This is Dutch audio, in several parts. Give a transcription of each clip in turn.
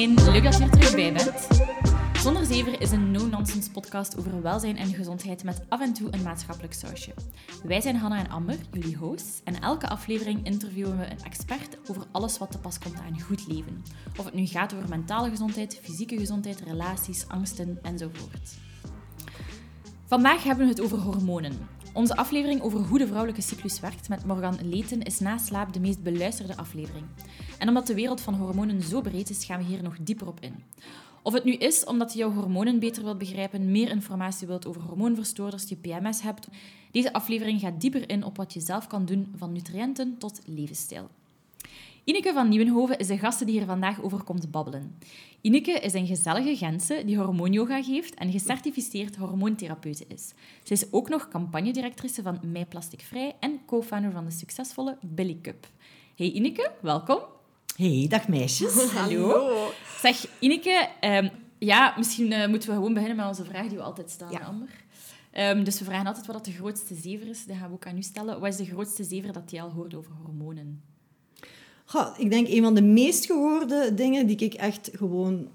iedereen, leuk dat je er terug bij bent. Zonder Zever is een no-nonsense podcast over welzijn en gezondheid met af en toe een maatschappelijk sausje. Wij zijn Hanna en Amber, jullie hosts, en elke aflevering interviewen we een expert over alles wat te pas komt aan goed leven. Of het nu gaat over mentale gezondheid, fysieke gezondheid, relaties, angsten enzovoort. Vandaag hebben we het over hormonen. Onze aflevering over hoe de vrouwelijke cyclus werkt met Morgan Leten is na slaap de meest beluisterde aflevering. En omdat de wereld van hormonen zo breed is, gaan we hier nog dieper op in. Of het nu is omdat je jouw hormonen beter wilt begrijpen, meer informatie wilt over hormoonverstoorders, je PMS hebt. Deze aflevering gaat dieper in op wat je zelf kan doen, van nutriënten tot levensstijl. Ineke van Nieuwenhoven is de gasten die hier vandaag over komt babbelen. Ineke is een gezellige Gentse die hormoonyoga geeft en gecertificeerd hormoontherapeute is. Ze is ook nog campagnedirectrice van Mij Plastic Vrij en co-founder van de succesvolle Billy Cup. Hey Ineke, welkom. Hey, dag meisjes. Hallo. Zeg, Ineke, ehm, ja, misschien eh, moeten we gewoon beginnen met onze vraag die we altijd stellen, Ja. Amber. Ehm, dus we vragen altijd wat dat de grootste zever is. Dat gaan we ook aan u stellen. Wat is de grootste zever dat je al hoort over hormonen? Goh, ik denk een van de meest gehoorde dingen die ik echt gewoon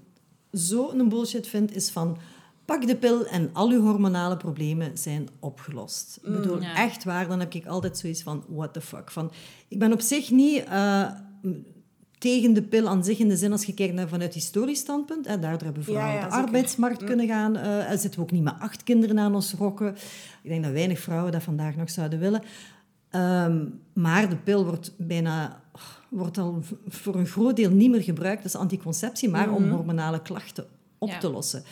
zo een bullshit vind, is van pak de pil en al uw hormonale problemen zijn opgelost. ik bedoel, Ja. echt waar, dan heb ik altijd zoiets van what the fuck. Van, ik ben op zich niet eh, tegen de pil aan zich in de zin als je kijkt naar vanuit historisch standpunt. Hè, daardoor hebben vrouwen Ja, ja, op de arbeidsmarkt kunnen gaan. er zitten we ook niet met acht kinderen aan ons rokken. Ik denk dat weinig vrouwen dat vandaag nog zouden willen. Ehm, maar de pil wordt bijna wordt al voor een groot deel niet meer gebruikt als anticonceptie, maar om hormonale klachten op Ja. te lossen.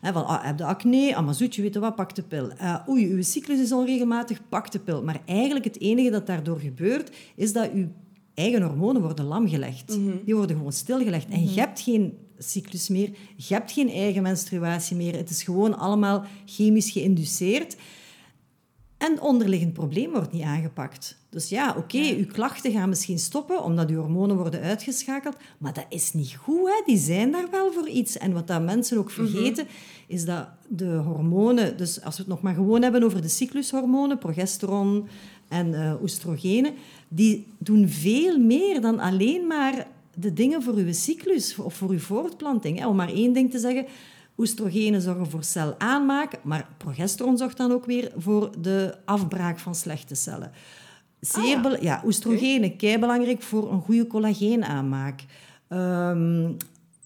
Hè, van, ah, heb je acne? Ah, maar zoetje, weet je wat, pak de pil. Eh, oei, uw cyclus is onregelmatig, pak de pil. Maar eigenlijk het enige dat daardoor gebeurt, is dat uw eigen hormonen worden lamgelegd. Die worden gewoon stilgelegd. En je hebt geen cyclus meer, je hebt geen eigen menstruatie meer. Het is gewoon allemaal chemisch geïnduceerd. En onderliggend probleem wordt niet aangepakt. Dus ja, oké, uw klachten gaan misschien stoppen omdat uw hormonen worden uitgeschakeld, maar dat is niet goed, hè? die zijn daar wel voor iets. En wat dat mensen ook vergeten, is dat de hormonen, dus als we het nog maar gewoon hebben over de cyclushormonen, progesteron en eh oestrogenen, die doen veel meer dan alleen maar de dingen voor uw cyclus of voor uw voortplanting. Hè? Om maar één ding te zeggen, Oestrogenen zorgen voor celaanmaak, maar progesteron zorgt dan ook weer voor de afbraak van slechte cellen. Zeer bel- ja, oestrogenen, kei belangrijk voor een goede collageenaanmaak. Ehm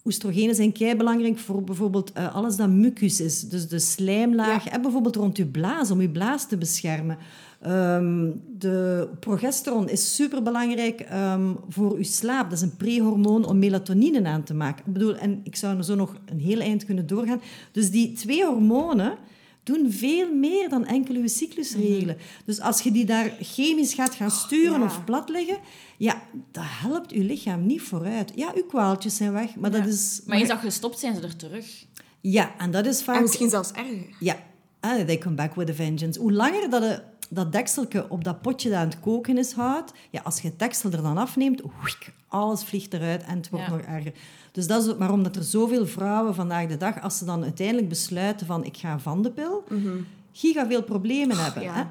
oestrogenen zijn kei belangrijk voor bijvoorbeeld eh, alles dat mucus is, dus de slijmlaag, hè, bijvoorbeeld rond uw blaas, om uw blaas te beschermen. Ehm, de progesteron is superbelangrijk ehm, voor uw slaap. Dat is een prehormoon om melatonine aan te maken. Ik bedoel, en ik zou er zo nog een heel eind kunnen doorgaan. Dus die twee hormonen doen veel meer dan enkel uw cyclus regelen. Dus als je die daar chemisch gaat gaan sturen ja. of platleggen, ja, dat helpt uw lichaam niet vooruit. Ja, uw kwaaltjes zijn weg, maar dat is... Maar eens dat gestopt zijn ze er terug. Ja, en dat is vaak... En misschien zelfs erger. Ja, ah, they come back with a vengeance. Hoe langer dat, de, dat dekseltje op dat potje dat aan het koken is houdt, ja, als je het deksel er dan afneemt, oeik, alles vliegt eruit en het wordt Ja. nog erger. Dus dat is waarom dat er zoveel vrouwen vandaag de dag, als ze dan uiteindelijk besluiten van ik ga van de pil, giga veel problemen hebben. ja. Hè?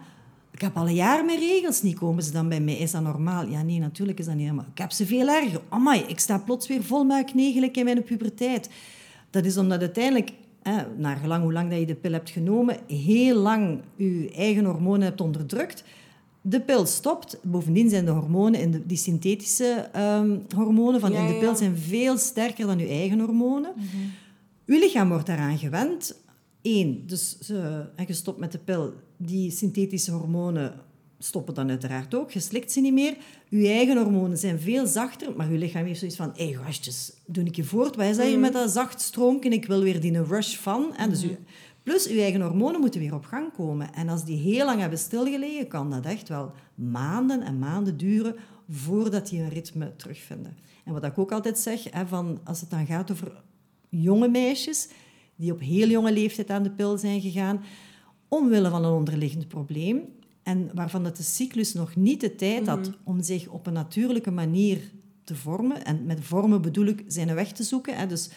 Ik heb al een jaar mijn regels niet, komen ze dan bij mij. Is dat normaal? Ja, nee, natuurlijk is dat niet normaal. Ik heb ze veel erger. Amai, ik sta plots weer vol met acne gelijk in mijn puberteit. Dat is omdat uiteindelijk, hè, naar gelang hoe lang dat je de pil hebt genomen, heel lang je eigen hormonen hebt onderdrukt. De pil stopt. Bovendien zijn de hormonen, in de, die synthetische ehm, hormonen van Ja, in de pil, ja. zijn veel sterker dan je eigen hormonen. Uw lichaam wordt daaraan gewend. Eén, dus ze, en je stopt met de pil. Die synthetische hormonen stoppen dan uiteraard ook. Je slikt ze niet meer. Uw eigen hormonen zijn veel zachter, maar uw lichaam heeft zoiets van... Hé, hey, gastjes, doe ik je voort? Wij zijn hier met dat zacht stroomje. Ik wil weer die rush van. En dus u- plus, uw eigen hormonen moeten weer op gang komen. En als die heel lang hebben stilgelegen, kan dat echt wel maanden en maanden duren voordat die een ritme terugvinden. En wat ik ook altijd zeg, hè, van, als het dan gaat over jonge meisjes die op heel jonge leeftijd aan de pil zijn gegaan, omwille van een onderliggend probleem en waarvan dat de cyclus nog niet de tijd had om zich op een natuurlijke manier te vormen. En met vormen bedoel ik zijn weg te zoeken. Hè. Dus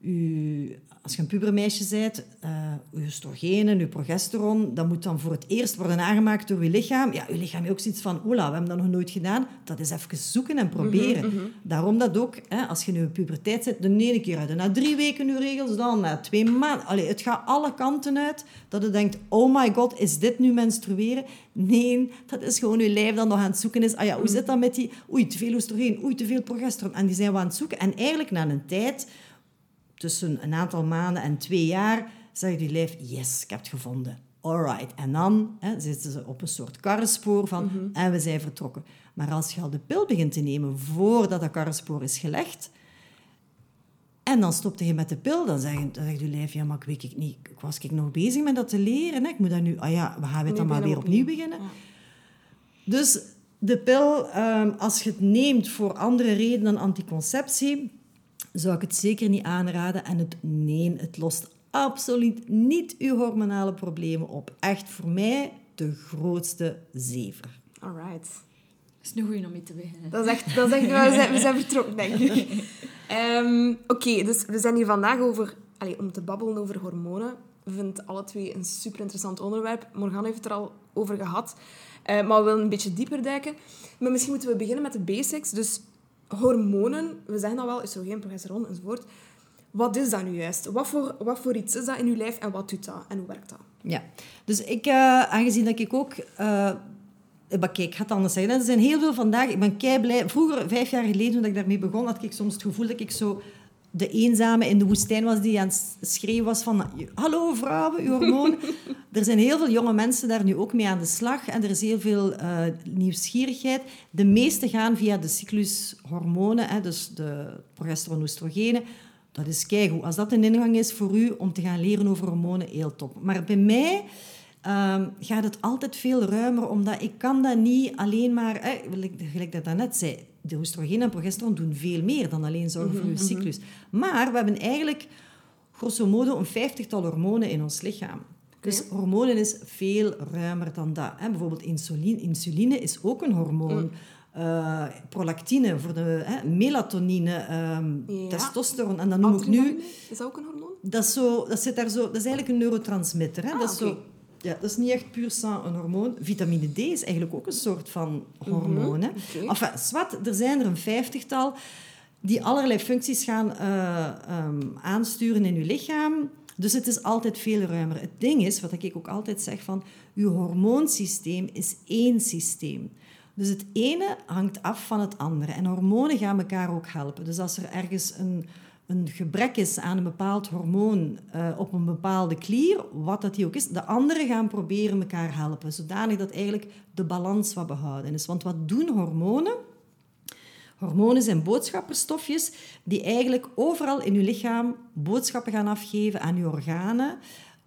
je, als je een pubermeisje bent, uh, je oestrogenen, je progesteron, dat moet dan voor het eerst worden aangemaakt door je lichaam. Ja, je lichaam heeft ook zoiets van, ola, we hebben dat nog nooit gedaan. Dat is even zoeken en proberen. Mhm, mhm. Daarom dat ook, hè, als je nu in puberteit zit, de ene keer uit. Na drie weken je regels, dan na twee maanden. Allee, het gaat alle kanten uit. Dat je denkt, oh my god, is dit nu menstrueren? Nee, dat is gewoon je lijf dat nog aan het zoeken is. Ah ja, hoe mhm. zit dat met die... Oei, te veel oestrogeen, oei, te veel progesteron. En die zijn we aan het zoeken. En eigenlijk na een tijd tussen een aantal maanden en twee jaar zegt die lijf, yes, ik heb het gevonden. Alright. En dan hè, zitten ze op een soort karrenspoor van, mhm. en we zijn vertrokken. Maar als je al de pil begint te nemen voordat dat karrenspoor is gelegd, en dan stopte je met de pil, dan zegt, dan zegt je lijf, ja, maar ik weet ik niet, ik was ik nog bezig met dat te leren. Hè? Ik moet dat nu, ah ja, we gaan het dan maar weer opnieuw beginnen. Dus de pil, um, als je het neemt voor andere redenen dan anticonceptie, zou ik het zeker niet aanraden. En het nee, het lost absoluut niet uw hormonale problemen op. Echt voor mij de grootste zever. Alright. Dat is een goede om mee te beginnen. Dat is echt, dat is echt we, zijn, we zijn vertrokken, denk ik. Ehm, oké, dus we zijn hier vandaag over, allez, om te babbelen over hormonen. We vinden alle twee een super interessant onderwerp. Morgan heeft het er al over gehad. Uh, maar we willen een beetje dieper duiken. Maar misschien moeten we beginnen met de basics. Dus hormonen, we zeggen dan wel oestrogeen, progesteron enzovoort. Wat is dat nu juist? Wat voor, wat voor iets is dat in uw lijf en wat doet dat en hoe werkt dat? Ja, dus ik, uh, aangezien dat ik ook... Uh, kijk, ik ga het anders zeggen. Er zijn heel veel vandaag... Ik ben kei blij. Vroeger, vijf jaar geleden, toen ik daarmee begon, had ik soms het gevoel dat ik zo de eenzame in de woestijn was die aan het schreeuwen was van hallo vrouwen, uw hormoon. er zijn heel veel jonge mensen daar nu ook mee aan de slag en er is heel veel uh, nieuwsgierigheid. De meeste gaan via de cyclushormonen, hè, dus de progesteron, oestrogenen. Dat is keigoed. Als dat een ingang is voor u om te gaan leren over hormonen, heel top. Maar bij mij um, gaat het altijd veel ruimer, omdat ik kan dat niet alleen maar... Eh, gelijk dat ik net zei, de oestrogeen en progesteron doen veel meer dan alleen zorgen voor uw mhm, mhm. cyclus. Maar we hebben eigenlijk grosso modo een vijftigtal hormonen in ons lichaam. Dus hormonen is veel ruimer dan dat. Hè. Bijvoorbeeld insuline, insuline is ook een hormoon. Mm. Uh, prolactine voor de hè, melatonine, um, testosteron. En dan noem ik nu... Is dat ook een hormoon? Dat is, zo, dat zit daar zo, dat is eigenlijk een neurotransmitter. Hè. Ah, dat is zo ja, dat is niet echt puur sang een hormoon. Vitamine D is eigenlijk ook een soort van hormoon. Mm -hmm. enfin, zwart, er zijn er een vijftigtal die allerlei functies gaan uh, um, aansturen in je lichaam. Dus het is altijd veel ruimer. Het ding is, wat ik ook altijd zeg, van je hormoonsysteem is één systeem. Dus het ene hangt af van het andere. En hormonen gaan elkaar ook helpen. Dus als er ergens een een gebrek is aan een bepaald hormoon uh, op een bepaalde klier, wat dat ook is, de anderen gaan proberen elkaar helpen, zodanig dat eigenlijk de balans wat behouden is. Want wat doen hormonen? Hormonen zijn boodschapperstofjes die eigenlijk overal in je lichaam boodschappen gaan afgeven aan je organen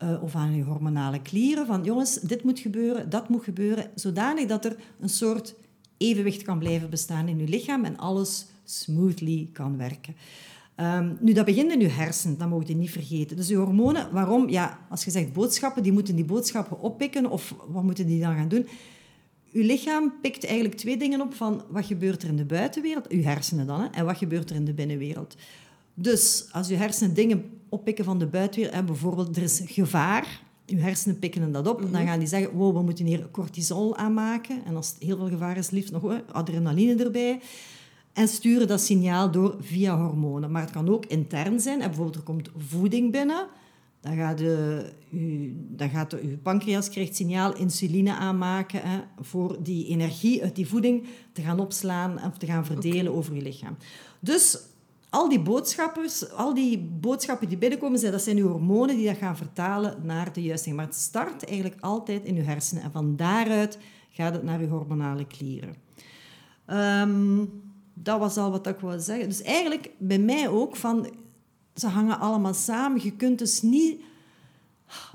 uh, of aan je hormonale klieren. Van jongens, dit moet gebeuren, dat moet gebeuren, zodanig dat er een soort evenwicht kan blijven bestaan in je lichaam en alles smoothly kan werken. Um, nu, dat begint in je hersenen, dat mogen je niet vergeten. Dus je hormonen, waarom? Ja, als je zegt boodschappen, die moeten die boodschappen oppikken, of wat moeten die dan gaan doen? Je lichaam pikt eigenlijk twee dingen op van wat gebeurt er in de buitenwereld, je hersenen dan, hè, en wat gebeurt er in de binnenwereld. Dus als je hersenen dingen oppikken van de buitenwereld, hè, bijvoorbeeld er is gevaar, je hersenen pikken dat op, dan mhm. gaan die zeggen, wow, we moeten hier cortisol aanmaken. En als het heel veel gevaar is, liefst nog adrenaline erbij en sturen dat signaal door via hormonen. Maar het kan ook intern zijn. En bijvoorbeeld er komt voeding binnen. Dan gaat, de, u, dan gaat de, uw pancreas krijgt signaal insuline aanmaken hè, voor die energie uit die voeding te gaan opslaan of te gaan verdelen over je lichaam. Dus al die boodschappers, al die boodschappen die binnenkomen, zijn, dat zijn uw hormonen die dat gaan vertalen naar de juiste. Maar het start eigenlijk altijd in uw hersenen. En van daaruit gaat het naar uw hormonale klieren. Um, dat was al wat ik wou zeggen. Dus eigenlijk bij mij ook van... Ze hangen allemaal samen. Je kunt dus niet,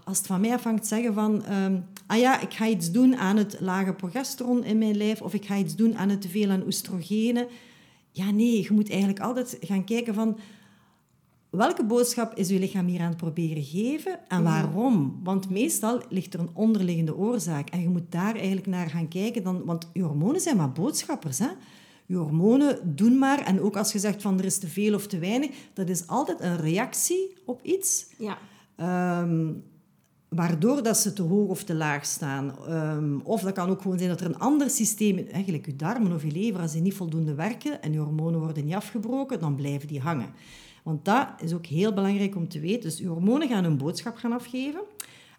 als het van mij afhangt, zeggen van... Um, ah ja, ik ga iets doen aan het lage progesteron in mijn lijf. Of ik ga iets doen aan het te veel aan oestrogenen. Ja, nee. Je moet eigenlijk altijd gaan kijken van... Welke boodschap is uw lichaam hier aan het proberen geven en mhm. waarom? Want meestal ligt er een onderliggende oorzaak en je moet daar eigenlijk naar gaan kijken. Dan, want je hormonen zijn maar boodschappers. Hè? Je hormonen doen maar, en ook als je zegt van er is te veel of te weinig, dat is altijd een reactie op iets. Ja. Ehm, waardoor dat ze te hoog of te laag staan. Ehm, of dat kan ook gewoon zijn dat er een ander systeem, eigenlijk je darmen of je lever, als die niet voldoende werken en je hormonen worden niet afgebroken, dan blijven die hangen. Want dat is ook heel belangrijk om te weten. Dus je hormonen gaan een boodschap gaan afgeven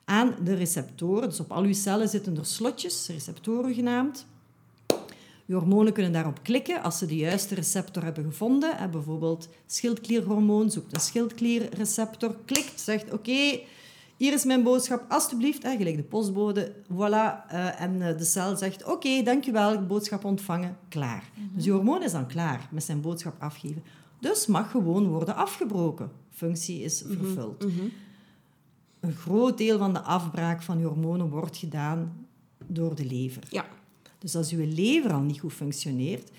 aan de receptoren. Dus op al uw cellen zitten er slotjes, receptoren genaamd. Je hormonen kunnen daarop klikken als ze de juiste receptor hebben gevonden. Bijvoorbeeld schildklierhormoon zoekt een schildklierreceptor, klikt, zegt oké, hier is mijn boodschap, alstublieft, hè, gelijk de postbode, voilà. Uh, en uh, de cel zegt, oké, okay, dankjewel, boodschap ontvangen, klaar. Mm -hmm. Dus je hormoon is dan klaar met zijn boodschap afgeven. Dus mag gewoon worden afgebroken. Functie is vervuld. Mm -hmm. Een groot deel van de afbraak van je hormonen wordt gedaan door de lever. Ja. Dus als je lever al niet goed functioneert,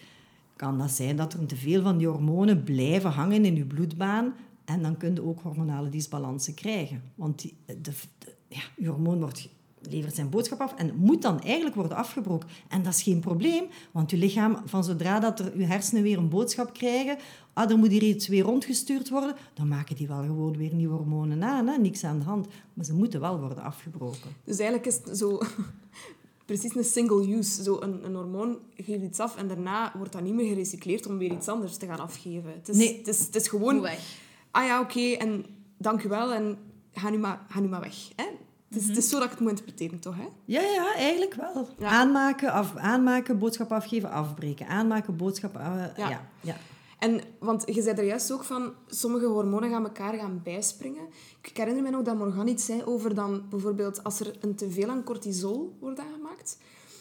kan dat zijn dat er te veel van die hormonen blijven hangen in je bloedbaan, en dan kun je ook hormonale disbalansen krijgen. Want die, de, de, ja, hormoon wordt, levert zijn boodschap af en moet dan eigenlijk worden afgebroken. En dat is geen probleem, want je lichaam, van zodra dat er je hersenen weer een boodschap krijgen, ah, moet hier iets weer rondgestuurd worden, dan maken die wel gewoon weer nieuwe hormonen aan. Hè? Niks aan de hand. Maar ze moeten wel worden afgebroken. Dus eigenlijk is het zo... Precies een single use. Zo een, een hormoon geeft iets af en daarna wordt dat niet meer gerecycleerd om weer iets anders te gaan afgeven. Het is, Nee. het is, het is gewoon ah ja, oké, en dank u wel, en ga nu maar, ga nu maar weg. Hè? Het, is, het is zo dat ik het moet interpreteren, toch? Hè? Ja, ja, eigenlijk wel. Ja. Aanmaken, af, aanmaken, boodschap afgeven, afbreken. Aanmaken, boodschap... Ja. ja. Ja, En, want je zei er juist ook van, sommige hormonen gaan elkaar gaan bijspringen. Ik herinner me nog dat Morgan iets zei over dan, bijvoorbeeld, als er een teveel aan cortisol wordt aangemaakt,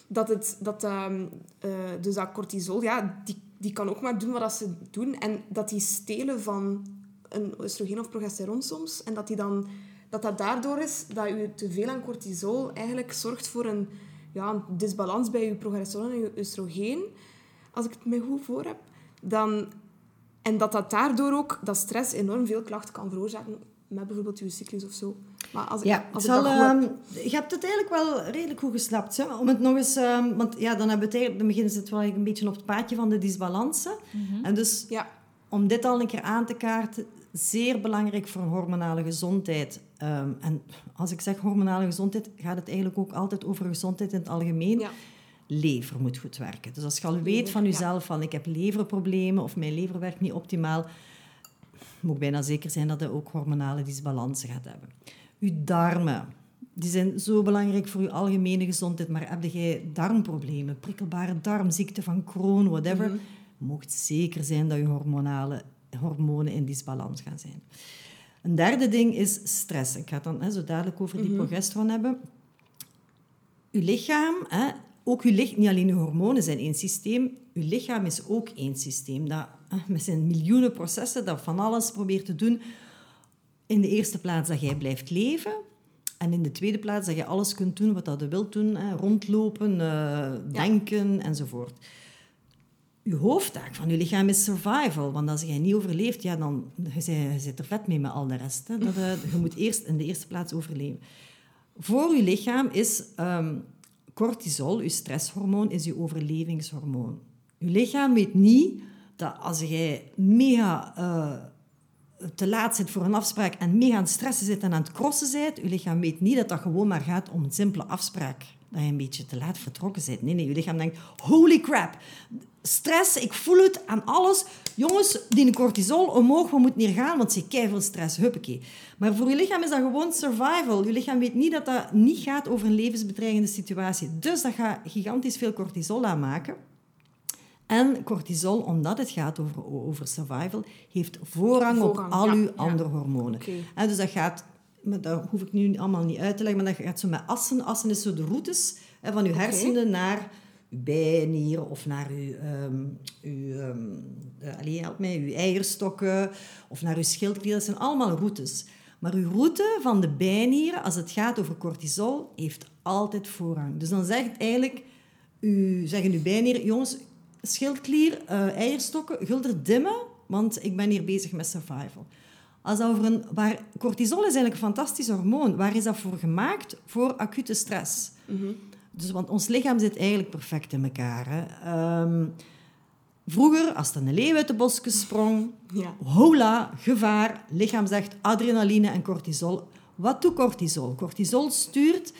dat het, dat, ehm, eh, dus dat cortisol, ja, die, die kan ook maar doen wat ze doen. En dat die stelen van een oestrogeen of progesteron soms. En dat, die dan, dat dat daardoor is dat je te veel aan cortisol eigenlijk zorgt voor een, ja, een disbalans bij je progesteron en je oestrogeen. Als ik het me goed voor heb. Dan, en dat dat daardoor ook, dat stress enorm veel klachten kan veroorzaken. Met bijvoorbeeld je cyclus of zo. Maar als ik, als het ik goed heb- ehm, je hebt het eigenlijk wel redelijk goed geslapt. Hè? Om het nog eens, ehm, want ja, dan, hebben we het eigenlijk, dan beginnen ze het wel een beetje op het paadje van de disbalansen. En dus Ja, om dit al een keer aan te kaarten, zeer belangrijk voor een hormonale gezondheid. Ehm, en als ik zeg hormonale gezondheid, gaat het eigenlijk ook altijd over gezondheid in het algemeen. ja. Lever moet goed werken. Dus als je al weet van jezelf van ik heb leverproblemen of mijn lever werkt niet optimaal, moet ik bijna zeker zijn dat je ook hormonale disbalansen gaat hebben. Uw darmen, die zijn zo belangrijk voor je algemene gezondheid, maar heb jij darmproblemen, prikkelbare darmziekte van Crohn, whatever, mocht zeker zijn dat je hormonale hormonen in disbalans gaan zijn. Een derde ding is stress. Ik ga het dan hè, zo dadelijk over die progesteron hebben. Uw lichaam, hè, ook uw lichaam, niet alleen uw hormonen zijn één systeem, uw lichaam is ook één systeem. Dat hè, met zijn miljoenen processen, dat van alles probeert te doen. In de eerste plaats dat jij blijft leven. En in de tweede plaats dat je alles kunt doen wat dat je wilt doen. Hè, rondlopen, eh, denken enzovoort. Je hoofdtaak van je lichaam is survival. Want als jij niet overleeft, ja, dan je zit je zit er vet mee met al de rest. Hè. Dat, eh, je moet eerst in de eerste plaats overleven. Voor je lichaam is ehm, cortisol, je stresshormoon, is je overlevingshormoon. Je lichaam weet niet dat als jij mega eh, te laat zit voor een afspraak en mega aan het stressen zit en aan het crossen bent, je lichaam weet niet dat dat gewoon maar gaat om een simpele afspraak. Dat je een beetje te laat vertrokken bent. Nee, nee, je lichaam denkt, holy crap, stress, ik voel het aan alles. Jongens, die cortisol omhoog, we moeten hier gaan, want ze veel stress, huppakee. Maar voor je lichaam is dat gewoon survival. Je lichaam weet niet dat dat niet gaat over een levensbedreigende situatie. Dus dat gaat gigantisch veel cortisol aanmaken. En cortisol, omdat het gaat over, over survival, heeft voorrang, op al ja, uw ja. andere hormonen. En dus dat gaat, maar dat hoef ik nu allemaal niet uit te leggen, maar dat gaat zo met assen. Assen is zo de routes hè, van uw hersenen naar uw bijnieren of naar uw, ehm, uw, ehm, eh, help mij, uw eierstokken of naar uw schildklier. Dat zijn allemaal routes. Maar uw route van de bijnieren, als het gaat over cortisol, heeft altijd voorrang. Dus dan zegt eigenlijk, u, zeggen uw bijnieren, jongens, schildklier, eh, eierstokken, gulder dimmen, want ik ben hier bezig met survival. Als over een, waar, cortisol is eigenlijk een fantastisch hormoon. Waar is dat voor gemaakt? Voor acute stress. Dus, want ons lichaam zit eigenlijk perfect in elkaar. Hè. Ehm, Vroeger, als er een leeuw uit de bosjes sprong, Ja. hola, gevaar, lichaam zegt adrenaline en cortisol. Wat doet cortisol? Cortisol stuurt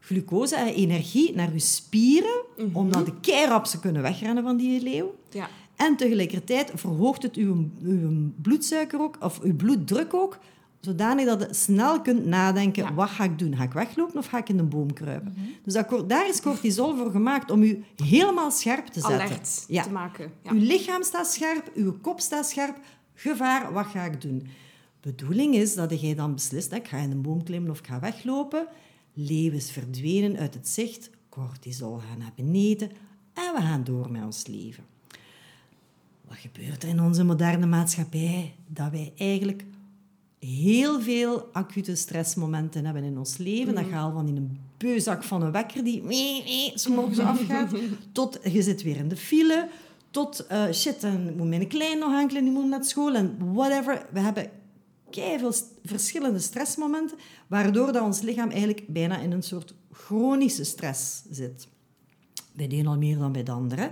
glucose en energie naar uw spieren, omdat de keirap ze kunnen wegrennen van die leeuw. Ja. En tegelijkertijd verhoogt het uw, uw bloedsuiker ook, of uw bloeddruk ook, zodanig dat je snel kunt nadenken, Ja. wat ga ik doen? Ga ik weglopen of ga ik in een boom kruipen? Dus dat, cor- daar is cortisol voor gemaakt, om u helemaal scherp te zetten. Alert Ja. te maken. Ja. Uw lichaam staat scherp, uw kop staat scherp. Gevaar, wat ga ik doen? Bedoeling is dat jij dan beslist, hè, ik ga in een boom klimmen of ik ga weglopen. Leeuw is verdwenen uit het zicht, cortisol gaat naar beneden en we gaan door met ons leven. Wat gebeurt er in onze moderne maatschappij? Dat wij eigenlijk heel veel acute stressmomenten hebben in ons leven. Dat gaat al van in een beuzak van een wekker die wee, wee, 's morgens afgaat, tot je zit weer in de file, tot eh, shit, dan moet mijn klein nog aankleden, die moet naar school en whatever. We hebben veel verschillende stressmomenten, waardoor dat ons lichaam eigenlijk bijna in een soort chronische stress zit. Bij de een al meer dan bij de andere.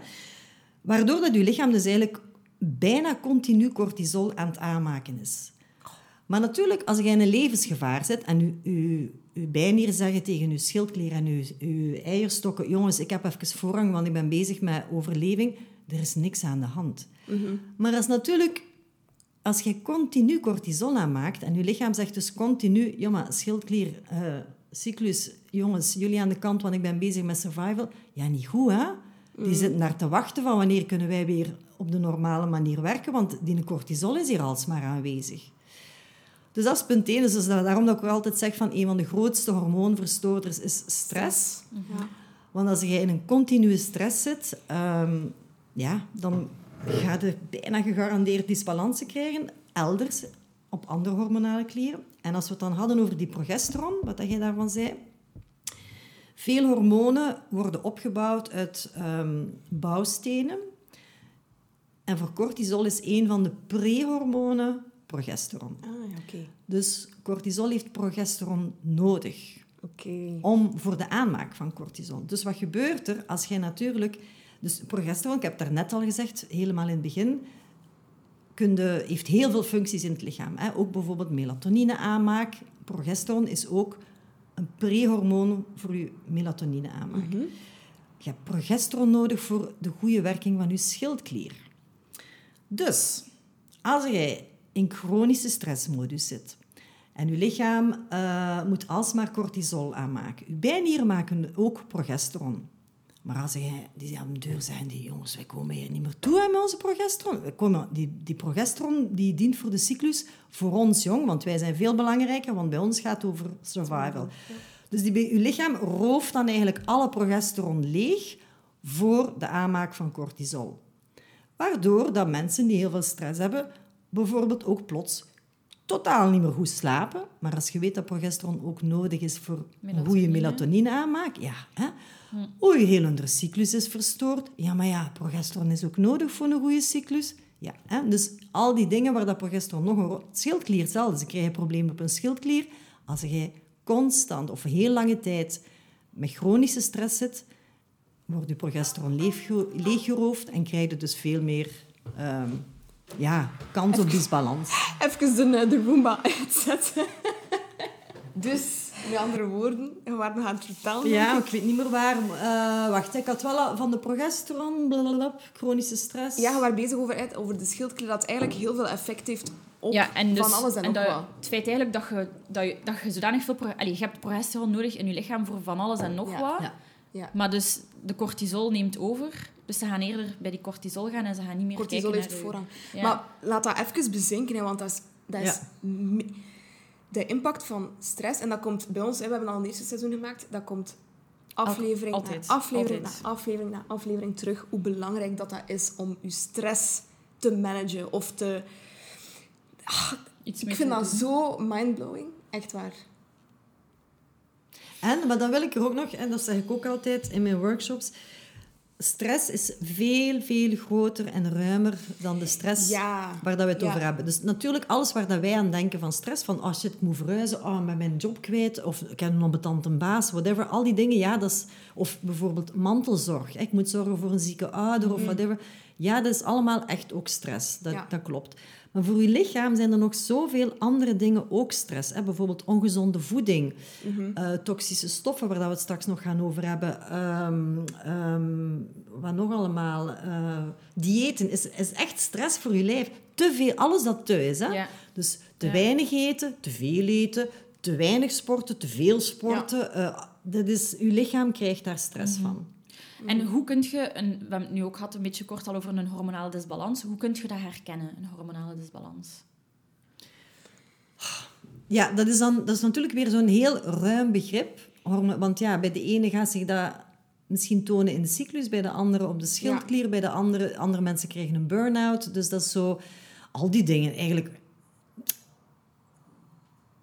Waardoor dat je lichaam dus eigenlijk bijna continu cortisol aan het aanmaken is. Maar natuurlijk, als je in een levensgevaar zit en je, je, je bijnieren zeggen tegen je schildklier en je, je eierstokken, jongens, ik heb even voorrang, want ik ben bezig met overleving, er is niks aan de hand. Maar als natuurlijk, als je continu cortisol aanmaakt en je lichaam zegt dus continu, maar schildklier, eh, cyclus, jongens, jullie aan de kant, want ik ben bezig met survival. Ja, niet goed, hè? Die zitten daar te wachten van wanneer kunnen wij weer op de normale manier werken, want die cortisol is hier alsmaar aanwezig. Dus dat is punt één. Dus daarom dat ik ook altijd zeg van een van de grootste hormoonverstoorders is stress. Ja. Want als je in een continue stress zit, ehm, ja, dan ga je bijna gegarandeerd disbalansen krijgen, elders, op andere hormonale klieren. En als we het dan hadden over die progesteron, wat dat jij daarvan zei, veel hormonen worden opgebouwd uit ehm, bouwstenen. En voor cortisol is een van de prehormonen progesteron. Ah, oké. Dus cortisol heeft progesteron nodig om voor de aanmaak van cortisol. Dus wat gebeurt er als jij natuurlijk... Dus progesteron, ik heb het daarnet al gezegd, helemaal in het begin, kun je- heeft heel veel functies in het lichaam. Hè? Ook bijvoorbeeld melatonine aanmaak. Progesteron is ook een prehormoon voor je melatonine aanmaak. Je hebt progesteron nodig voor de goede werking van je schildklier. Dus, als jij in chronische stressmodus zit en je lichaam eh, moet alsmaar cortisol aanmaken, je bijnieren maken ook progesteron. Maar als jij die aan de deur zeggen, die jongens, wij komen hier niet meer toe aan onze progesteron. Komen, die, die progesteron die dient voor de cyclus voor ons jong, want wij zijn veel belangrijker, want bij ons gaat het over survival. Dus je lichaam rooft dan eigenlijk alle progesteron leeg voor de aanmaak van cortisol. Waardoor dat mensen die heel veel stress hebben, bijvoorbeeld ook plots totaal niet meer goed slapen. Maar als je weet dat progesteron ook nodig is voor een goede Melatonine. melatonine-aanmaak, ja. Hè? Oei, heel andere cyclus is verstoord. Ja, maar ja, progesteron is ook nodig voor een goede cyclus. Ja, hè? Dus al die dingen waar dat progesteron nog een rol... Het schildklier hetzelfde. Ze krijgen problemen op een schildklier. Als jij constant of heel lange tijd met chronische stress zit, wordt je progesteron leegge- leeggeroofd en krijg je dus veel meer ehm, ja, kans op disbalans. Even de, eh, de Roomba uitzetten. dus, met andere woorden, we waren nog aan het vertellen. Ja, ik weet niet meer waar. Eh, wacht, ik had wel al van de progesteron, blablabla, chronische stress. Ja, we waren bezig over, het- over de schildklier, dat eigenlijk heel veel effect heeft op Ja, en dus, van alles en, nog dat, wat. het feit eigenlijk dat je, dat je, dat je zodanig veel... Allee, je hebt progesteron nodig in je lichaam voor van alles en nog Ja. wat. Ja. Ja. Maar dus de cortisol neemt over. Dus ze gaan eerder bij die cortisol gaan en ze gaan niet meer Cortisol kijken heeft naar je- voorrang. Ja. Maar laat dat even bezinken, hè, want dat is, dat is Ja. de impact van stress. En dat komt bij ons, hè, we hebben al een eerste seizoen gemaakt, dat komt aflevering na aflevering na aflevering na aflevering terug. Hoe belangrijk dat, dat is om je stress te managen of te... Iets Ik vind dat doen. zo mindblowing. Echt waar. En, maar dan wil ik er ook nog, en dat zeg ik ook altijd in mijn workshops, stress is veel, veel groter en ruimer dan de stress Ja. waar dat we het Ja. over hebben. Dus natuurlijk alles waar dat wij aan denken van stress, van oh shit, ik moet verhuizen, oh, met mijn job kwijt, of ik heb een ambetante baas, whatever. Al die dingen, ja, dat is... Of bijvoorbeeld mantelzorg. Ik moet zorgen voor een zieke ouder of whatever. Ja, dat is allemaal echt ook stress. Dat, Ja. dat klopt. Maar voor je lichaam zijn er nog zoveel andere dingen ook stress. Hè? Bijvoorbeeld ongezonde voeding, eh, toxische stoffen, waar dat we het straks nog gaan over hebben. Ehm, ehm, wat nog allemaal? Eh, diëten is, is echt stress voor je lijf. Te veel, alles dat te is. Hè? Ja. Dus te Ja. weinig eten, te veel eten, te weinig sporten, te veel sporten. Eh, dat is, je lichaam krijgt daar stress van. En hoe kun je, een, we hebben het nu ook gehad een beetje kort al over een hormonale disbalans, hoe kun je dat herkennen, een hormonale disbalans? Ja, dat is, dan, dat is natuurlijk weer zo'n heel ruim begrip. Want ja, bij de ene gaat zich dat misschien tonen in de cyclus, bij de andere op de schildklier, bij de andere, andere mensen krijgen een burn-out. Dus dat is zo... Al die dingen eigenlijk...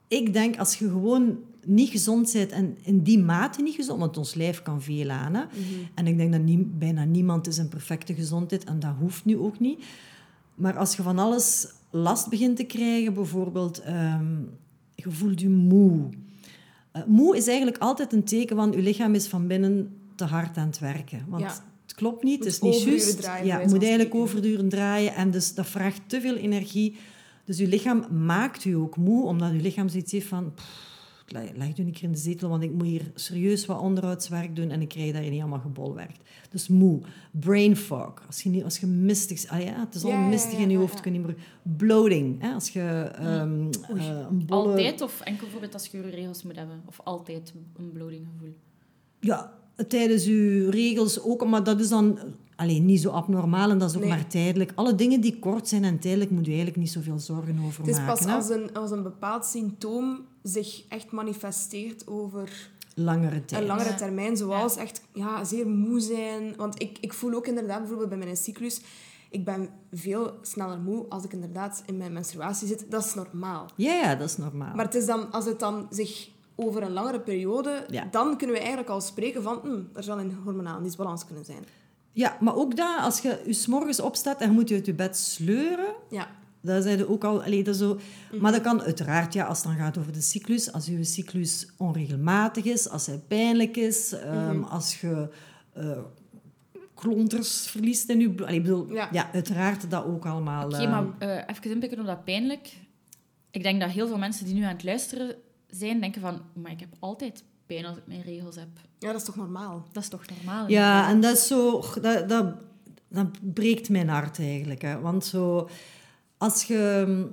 Ik denk, als je gewoon niet gezond bent en in die mate niet gezond, want ons lijf kan veel aan. Hè? En ik denk dat nie- bijna niemand is een perfecte gezondheid en dat hoeft nu ook niet. Maar als je van alles last begint te krijgen, bijvoorbeeld ehm, je voelt je moe. Eh, moe is eigenlijk altijd een teken van je lichaam is van binnen te hard aan het werken. Want Ja. het klopt niet, het is niet juist. draaien, Ja, moet eigenlijk overduren draaien en dus dat vraagt te veel energie. Dus je lichaam maakt je ook moe, omdat je lichaam zoiets heeft van... "Pff, leg leg je een keer in de zetel, want ik moet hier serieus wat onderhoudswerk doen en ik krijg daar niet allemaal gebolwerkt. Dus moe. Brain fog. Als je, niet, als je mistig... Ah ja, het is al Ja, mistig ja, in je ja, hoofd. ja. kun je niet meer... Bloating. Hè? Als je ehm, eh, een bolle... Altijd of enkel bijvoorbeeld als je je regels moet hebben? Of altijd een bloatinggevoel? Ja, tijdens je regels ook, maar dat is dan alleen niet zo abnormaal en dat is ook Nee. maar tijdelijk. Alle dingen die kort zijn en tijdelijk moet je eigenlijk niet zoveel zorgen over Het is maken. pas hè. als een, als een bepaald symptoom zich echt manifesteert over Langere tijd. een langere termijn, zoals echt ja, zeer moe zijn. Want ik, ik voel ook inderdaad bijvoorbeeld bij mijn cyclus, ik ben veel sneller moe als ik inderdaad in mijn menstruatie zit. Dat is normaal. Ja, ja, dat is normaal. Maar het is dan, als het dan zich over een langere periode, Ja. dan kunnen we eigenlijk al spreken van, hm, er zal een hormonale disbalans kunnen zijn. Ja, maar ook dat, als je je 's morgens opstaat en je moet je uit je bed sleuren, Ja, dat zijn ook al... Allee, dat is zo, Mhm. Maar dat kan uiteraard, ja, als het dan gaat over de cyclus, als je cyclus onregelmatig is, als hij pijnlijk is, ehm, Mhm. als je eh, klonters verliest in je... blo- Allee, ik bedoel, Ja. ja. uiteraard dat ook allemaal... Oké, maar eh, even inpikken op dat pijnlijk. Ik denk dat heel veel mensen die nu aan het luisteren zijn, denken van... Maar ik heb altijd pijn als ik mijn regels heb. ja, dat is toch normaal? Dat is toch normaal? Ja, en dat is zo... Dat, dat, dat breekt mijn hart eigenlijk. Hè. Want zo... Als je mm,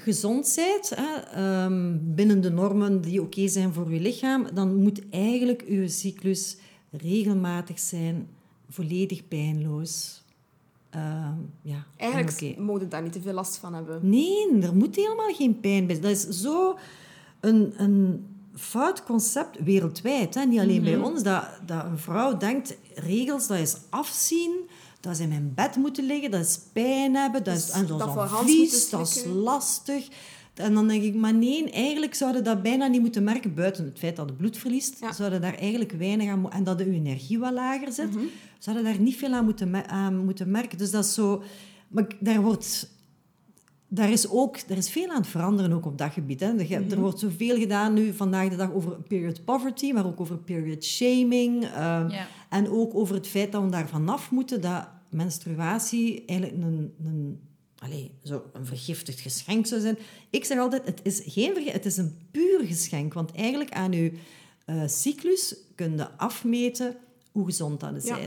gezond bent, hè, ehm, binnen de normen die oké zijn voor je lichaam, dan moet eigenlijk je cyclus regelmatig zijn, volledig pijnloos. Ehm, ja, Eigenlijk moet je daar niet te veel last van hebben. Nee, er moet helemaal geen pijn bij. Dat is zo een, een fout concept wereldwijd. Hè? Niet alleen bij ons. Dat, dat een vrouw denkt, regels, dat is afzien. Dat ze in mijn bed moeten liggen. Dat is pijn hebben. Dat is, Dus en dat dat is vies. moeten Dat is lastig. En dan denk ik, maar nee, eigenlijk zouden dat bijna niet moeten merken. Buiten het feit dat het bloed verliest, Ja. zouden daar eigenlijk weinig aan... mo- En dat de energie wat lager zit, Mhm. zouden daar niet veel aan moeten, aan moeten merken. Dus dat is zo... Maar daar wordt daar is ook er is veel aan het veranderen ook op dat gebied. Hè. Er, Mhm. er wordt zoveel gedaan nu vandaag de dag over period poverty, maar ook over period shaming. ehm, Ja. En ook over het feit dat we daar vanaf moeten dat menstruatie eigenlijk een, een, allez, zo een vergiftigd geschenk zou zijn. Ik zeg altijd, het is geen het is een puur geschenk. Want eigenlijk aan je eh, cyclus kun je afmeten hoe gezond dat is. Ja.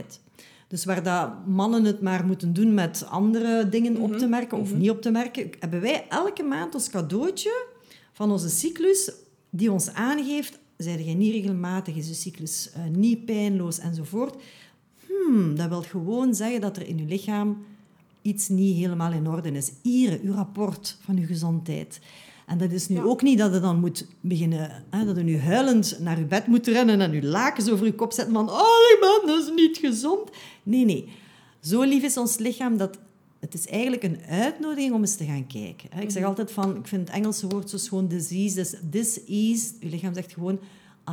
Dus waar dat mannen het maar moeten doen met andere dingen op te merken of niet op te merken, hebben wij elke maand ons cadeautje van onze cyclus die ons aangeeft, zijn jij niet regelmatig, is je cyclus eh, niet pijnloos enzovoort. Hmm, dat wil gewoon zeggen dat er in je lichaam iets niet helemaal in orde is. Hier, uw rapport van uw gezondheid. En dat is nu Ja. ook niet dat je dan moet beginnen, hè, dat je nu huilend naar je bed moet rennen en je lakens over je kop zetten van oh man, dat is niet gezond. Nee, nee. Zo lief is ons lichaam dat het is eigenlijk een uitnodiging om eens te gaan kijken. Ik zeg altijd van, ik vind het Engelse woord zo schoon, disease, dus dis-ease. Je lichaam zegt gewoon,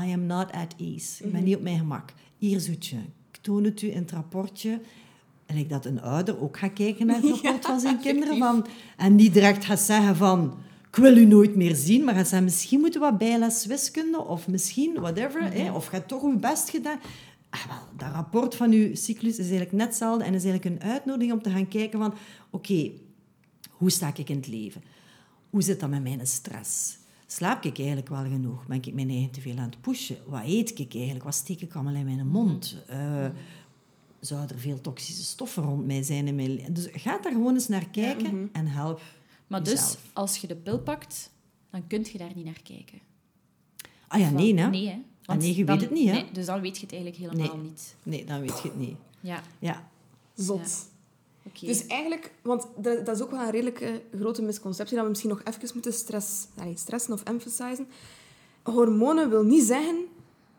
I am not at ease. Ik ben niet op mijn gemak. Hier zoetje. Ik toon het u in het rapportje. En ik dat een ouder ook gaat kijken naar het rapport van zijn kinderen. Van, en niet direct gaat zeggen van... Ik wil u nooit meer zien, maar misschien moeten we wat bijles wiskunde of misschien whatever. hè, of gaat toch uw best gedaan. Ah, wel, dat rapport van uw cyclus is eigenlijk net hetzelfde en is eigenlijk een uitnodiging om te gaan kijken van... Oké, hoe sta ik in het leven? Hoe zit dat met mijn stress? Slaap ik eigenlijk wel genoeg? Ben ik mijn eigen te veel aan het pushen? Wat eet ik eigenlijk? Wat steek ik allemaal in mijn mond? Uh, zou er veel toxische stoffen rond mij zijn in mijn Dus ga daar gewoon eens naar kijken en help Maar dus, als je de pil pakt, dan kun je daar niet naar kijken. Ah ja, nee, hè? Nee, hè? Want nee, je weet het niet, hè? Nee, dus dan weet je het eigenlijk helemaal niet. Nee, dan weet je het niet. Ja. Ja. Zot. Dus eigenlijk, want dat, dat, is ook wel een redelijke grote misconceptie, dat we misschien nog even moeten stress, allez, stressen of emphasizen. Hormonen wil niet zeggen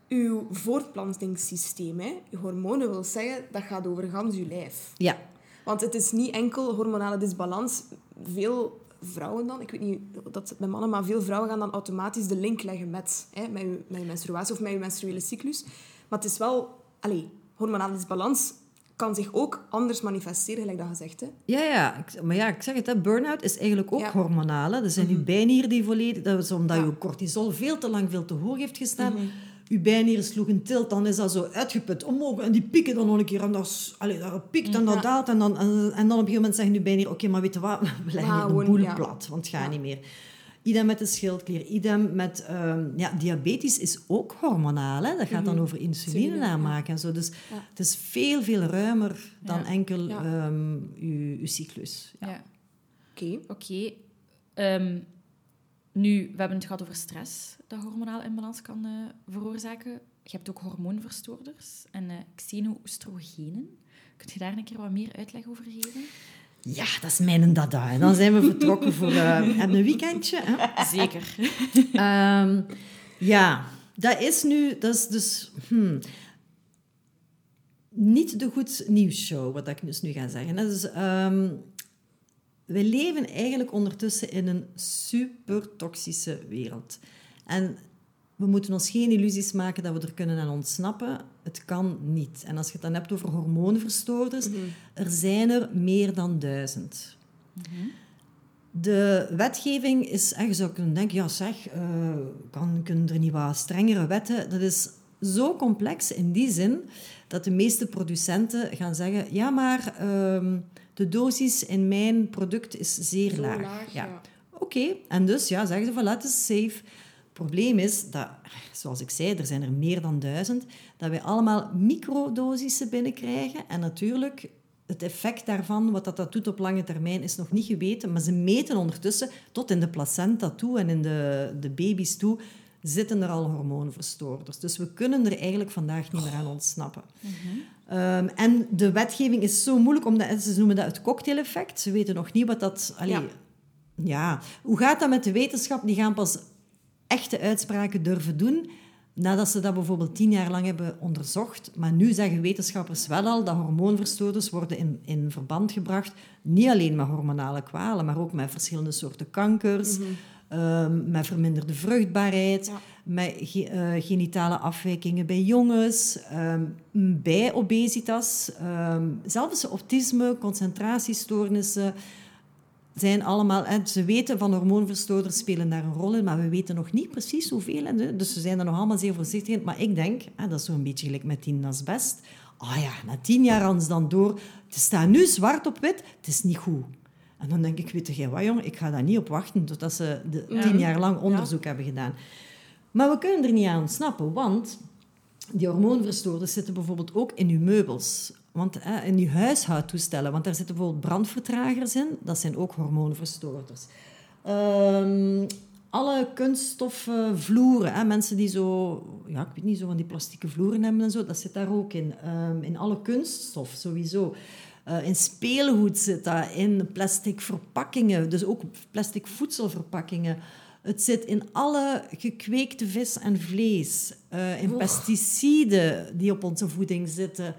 uw voortplantingssysteem. Hè. Uw hormonen wil zeggen, dat gaat over gans uw lijf. Ja. Want het is niet enkel hormonale disbalans. Veel vrouwen dan, ik weet niet dat het mannen, maar veel vrouwen gaan dan automatisch de link leggen met, hè, met, uw, met menstruatie of met uw menstruele cyclus. Maar het is wel, allez, hormonale disbalans kan zich ook anders manifesteren, gelijk dat gezegd. Hè? Ja, ja. Maar ja, ik zeg het, burn-out is eigenlijk ook ja. hormonale. Dat zijn mm -hmm. uw bijnieren die volledig... Dat is omdat ja. je cortisol veel te lang, veel te hoog heeft gestaan. Mm -hmm. Uw bijnieren sloeg een tilt, dan is dat zo uitgeput omhoog. En die pieken dan nog een keer. En dat, allee, dat piekt en dat daalt. En dan, en, en dan op een gegeven moment zeggen uw bijnieren... Oké, okay, maar weet je wat? We leggen ah, de boel ja. plat, want het gaat niet meer. Idem met de schildklier, idem met... Um, ja, diabetes is ook hormonaal. Hè? Dat gaat dan over insuline aanmaken en zo. Dus ja. het is veel, veel ruimer dan ja. enkel ja. Um, uw, uw cyclus. Ja. Oké. Okay. Oké. Okay. Um, nu, we hebben het gehad over stress, dat hormonaal imbalans kan uh, veroorzaken. Je hebt ook hormoonverstoorders en uh, xeno-oestrogenen. Kun je daar een keer wat meer uitleg over geven? Ja, dat is mijn dada. En dan zijn we vertrokken voor uh, een weekendje. Hè? Zeker. um, ja, dat is nu... Dat is dus... Hmm, niet de goed nieuwsshow, wat ik dus nu ga zeggen. Dus, um, we leven eigenlijk ondertussen in een super toxische wereld. En we moeten ons geen illusies maken dat we er kunnen aan ontsnappen. Het kan niet. En als je het dan hebt over hormoonverstoorders, mm -hmm. er zijn er meer dan duizend. Mm -hmm. De wetgeving is, je zou kunnen denken, ja zeg, uh, kan, kunnen er niet wat strengere wetten? Dat is zo complex in die zin dat de meeste producenten gaan zeggen, ja maar uh, de dosis in mijn product is zeer zo laag. laag ja. ja. Oké, okay. en dus ja, zeggen ze van, het is safe probleem is dat, zoals ik zei, er zijn er meer dan duizend, dat wij allemaal microdosissen binnenkrijgen. En natuurlijk, het effect daarvan, wat dat, dat doet op lange termijn, is nog niet geweten. Maar ze meten ondertussen, tot in de placenta toe en in de, de baby's toe, zitten er al hormoonverstoorders. Dus we kunnen er eigenlijk vandaag niet meer aan ontsnappen. Mm -hmm. Um, en de wetgeving is zo moeilijk, omdat ze noemen dat het cocktaileffect. Ze weten nog niet wat dat... Allee, ja. ja. Hoe gaat dat met de wetenschap? Die gaan pas echte uitspraken durven doen nadat ze dat bijvoorbeeld tien jaar lang hebben onderzocht. Maar nu zeggen wetenschappers wel al dat hormoonverstoorders worden in, in verband gebracht, niet alleen met hormonale kwalen, maar ook met verschillende soorten kankers, mm -hmm. Um, met verminderde vruchtbaarheid, ja. met ge, uh, genitale afwijkingen bij jongens, um, bij obesitas, um, zelfs autisme, concentratiestoornissen zijn allemaal... En ze weten van hormoonverstoorders spelen daar een rol in, maar we weten nog niet precies hoeveel. En dus ze zijn er nog allemaal zeer voorzichtig in. Maar ik denk, dat is zo'n beetje gelijk met tien asbest. Ah ja, na tien jaar ze dan door. Het staat nu zwart op wit, het is niet goed. En dan denk ik, weet je wat jong, ik ga daar niet op wachten totdat ze de ja. tien jaar lang onderzoek ja. hebben gedaan. Maar we kunnen er niet aan ontsnappen, want die hormoonverstoorders zitten bijvoorbeeld ook in uw meubels. Want eh, in je huishoudtoestellen, want daar zitten bijvoorbeeld brandvertragers in, dat zijn ook hormoonverstoorders. Um, alle kunststoffen vloeren, hè, mensen die zo, ja, ik weet niet, zo van die plastieke vloeren hebben en zo, dat zit daar ook in. Um, in alle kunststof sowieso. Uh, in speelgoed zit dat, in plastic verpakkingen, dus ook plastic voedselverpakkingen. Het zit in alle gekweekte vis en vlees, uh, in oh. pesticiden die op onze voeding zitten.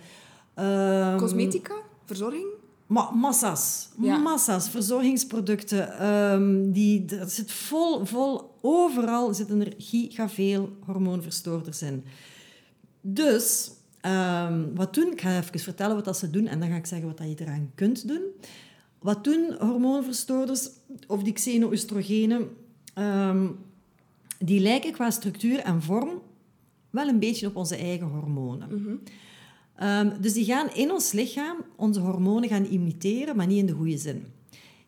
Um, Cosmetica? Verzorging? Ma massa's. Ja. Massa's. Verzorgingsproducten. Um, die, er zit vol, vol... Overal zitten er gigaveel hormoonverstoorders in. Dus... Ehm, wat doen? Ik ga even vertellen wat dat ze doen en dan ga ik zeggen wat dat je eraan kunt doen. Wat doen hormoonverstoorders of die xeno-oestrogenen? Ehm, die lijken qua structuur en vorm wel een beetje op onze eigen hormonen. Ehm, dus die gaan in ons lichaam onze hormonen gaan imiteren, maar niet in de goede zin.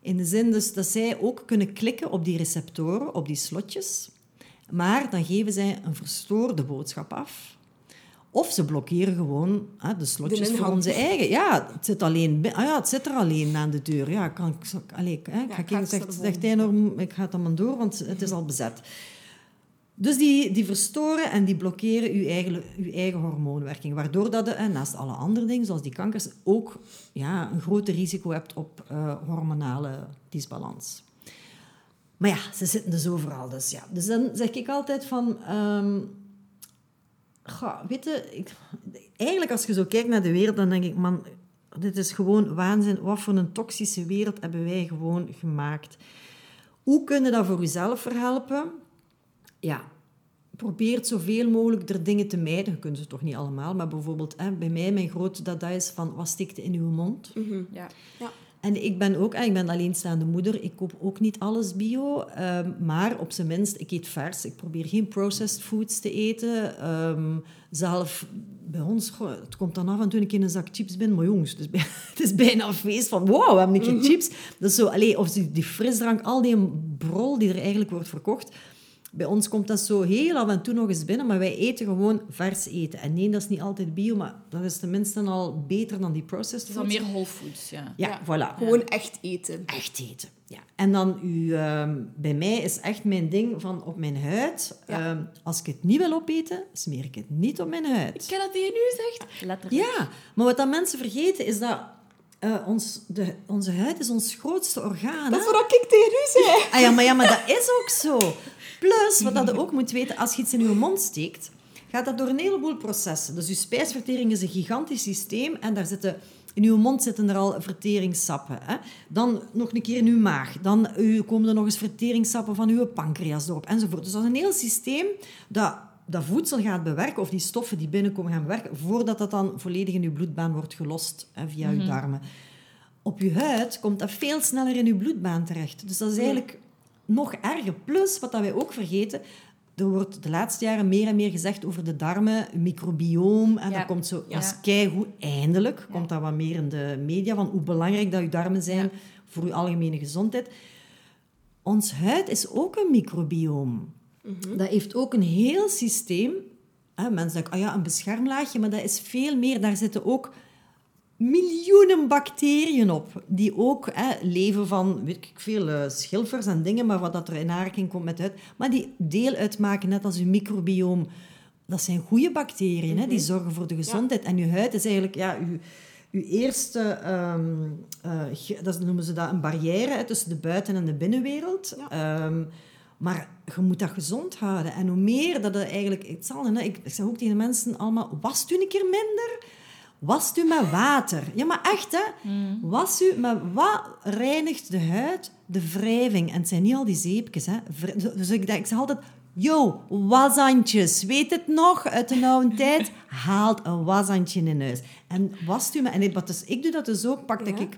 In de zin dus dat zij ook kunnen klikken op die receptoren, op die slotjes, maar dan geven zij een verstoorde boodschap af. Of ze blokkeren gewoon hè, de slotjes De voor onze eigen. Ja, het zit, alleen, ah ja, het zit er alleen aan de deur. Ja, kan allee, hè, ik Ja, ga ik zegt, zo zegt hij nog, ik ga het door, want het is al bezet. Dus die, die verstoren en die blokkeren uw eigen, uw eigen hormoonwerking. Waardoor dat je, naast alle andere dingen, zoals die kankers, ook ja, een groter risico hebt op eh, hormonale disbalans. Maar ja, ze zitten dus overal. Dus, ja. dus dan zeg ik altijd van... ehm, goh, weet eigenlijk als je zo kijkt naar de wereld, dan denk ik, man, dit is gewoon waanzin. Wat voor een toxische wereld hebben wij gewoon gemaakt? Hoe kun je dat voor jezelf verhelpen? Ja, probeer zoveel mogelijk er dingen te mijden. Je kunt ze toch niet allemaal, maar bijvoorbeeld hè, bij mij, mijn grote dada is van, wat stikt in uw mond? Ja. Ja. En ik ben ook, ik ben alleenstaande moeder, ik koop ook niet alles bio, ehm, maar op zijn minst, ik eet vers. Ik probeer geen processed foods te eten. Ehm, zelf, bij ons, goh, het komt dan af en toe ik in een zak chips ben, maar jongens, het is, bij- het is bijna een feest van, wow, we hebben een keer chips. Dat is zo, allee, of die, die frisdrank, al die brol die er eigenlijk wordt verkocht, bij ons komt dat zo heel af en toe nog eens binnen, maar wij eten gewoon vers eten. En nee, dat is niet altijd bio, maar dat is tenminste al beter dan die processed Het is al foods. meer whole foods, ja. Ja, voilà. Gewoon echt eten. Echt eten. Ja. En dan, u, ehm, bij mij is echt mijn ding van op mijn huid. Ja. ehm, als ik het niet wil opeten, smeer ik het niet op mijn huid. Ik ken dat die je nu zegt. Letterlijk. Ja, maar wat dat mensen vergeten is dat eh, ons, de, onze huid is ons grootste orgaan. Dat is wat ik tegen u zei. Ah ja, maar, ja, maar dat is ook zo. Plus, wat dat je ook moet weten, als je iets in je mond steekt, gaat dat door een heleboel processen. Dus je spijsvertering is een gigantisch systeem en daar zitten... In uw mond zitten er al verteringssappen. Hè? Dan nog een keer in uw maag. Dan u, komen er nog eens verteringssappen van uw pancreas erop, enzovoort. Dus dat is een heel systeem dat, dat voedsel gaat bewerken, of die stoffen die binnenkomen gaan bewerken, voordat dat dan volledig in uw bloedbaan wordt gelost hè, via uw darmen. Op uw huid komt dat veel sneller in uw bloedbaan terecht. Dus dat is eigenlijk nog erger. Plus, wat dat wij ook vergeten, er wordt de laatste jaren meer en meer gezegd over de darmen, microbioom. En Ja. dat komt zo, Ja. is keigoed. Eindelijk komt dat wat meer in de media, van hoe belangrijk dat uw darmen zijn Ja. voor uw algemene gezondheid. Ons huid is ook een microbioom. Dat heeft ook een heel systeem. Hè, mensen denken, ah ja, een beschermlaagje, maar dat is veel meer. Daar zitten ook miljoenen bacteriën op, die ook hè, leven van, weet ik veel, eh, schilfers en dingen, maar wat dat er in aanraking komt met huid, maar die deel uitmaken, net als uw microbioom. Dat zijn goede bacteriën, hè, die zorgen voor de gezondheid. En uw huid is eigenlijk ja, uw eerste, ehm, eh, dat noemen ze dat, een barrière hè, tussen de buiten- en de binnenwereld. Ehm, maar je moet dat gezond houden. En hoe meer dat je eigenlijk... Hetzelfde, hè? Ik, zeg ook tegen de mensen allemaal, was u een keer minder? Was u met water? Ja, maar echt, hè? Was u met wat reinigt de huid? De wrijving. En het zijn niet al die zeepjes, hè? Dus ik, denk, ik zeg altijd... Yo, washandjes. Weet het nog uit de oude tijd? Haalt een washandje in huis. En wast u met... En wat dus, ik doe dat dus ook. Pak dat Ja. ik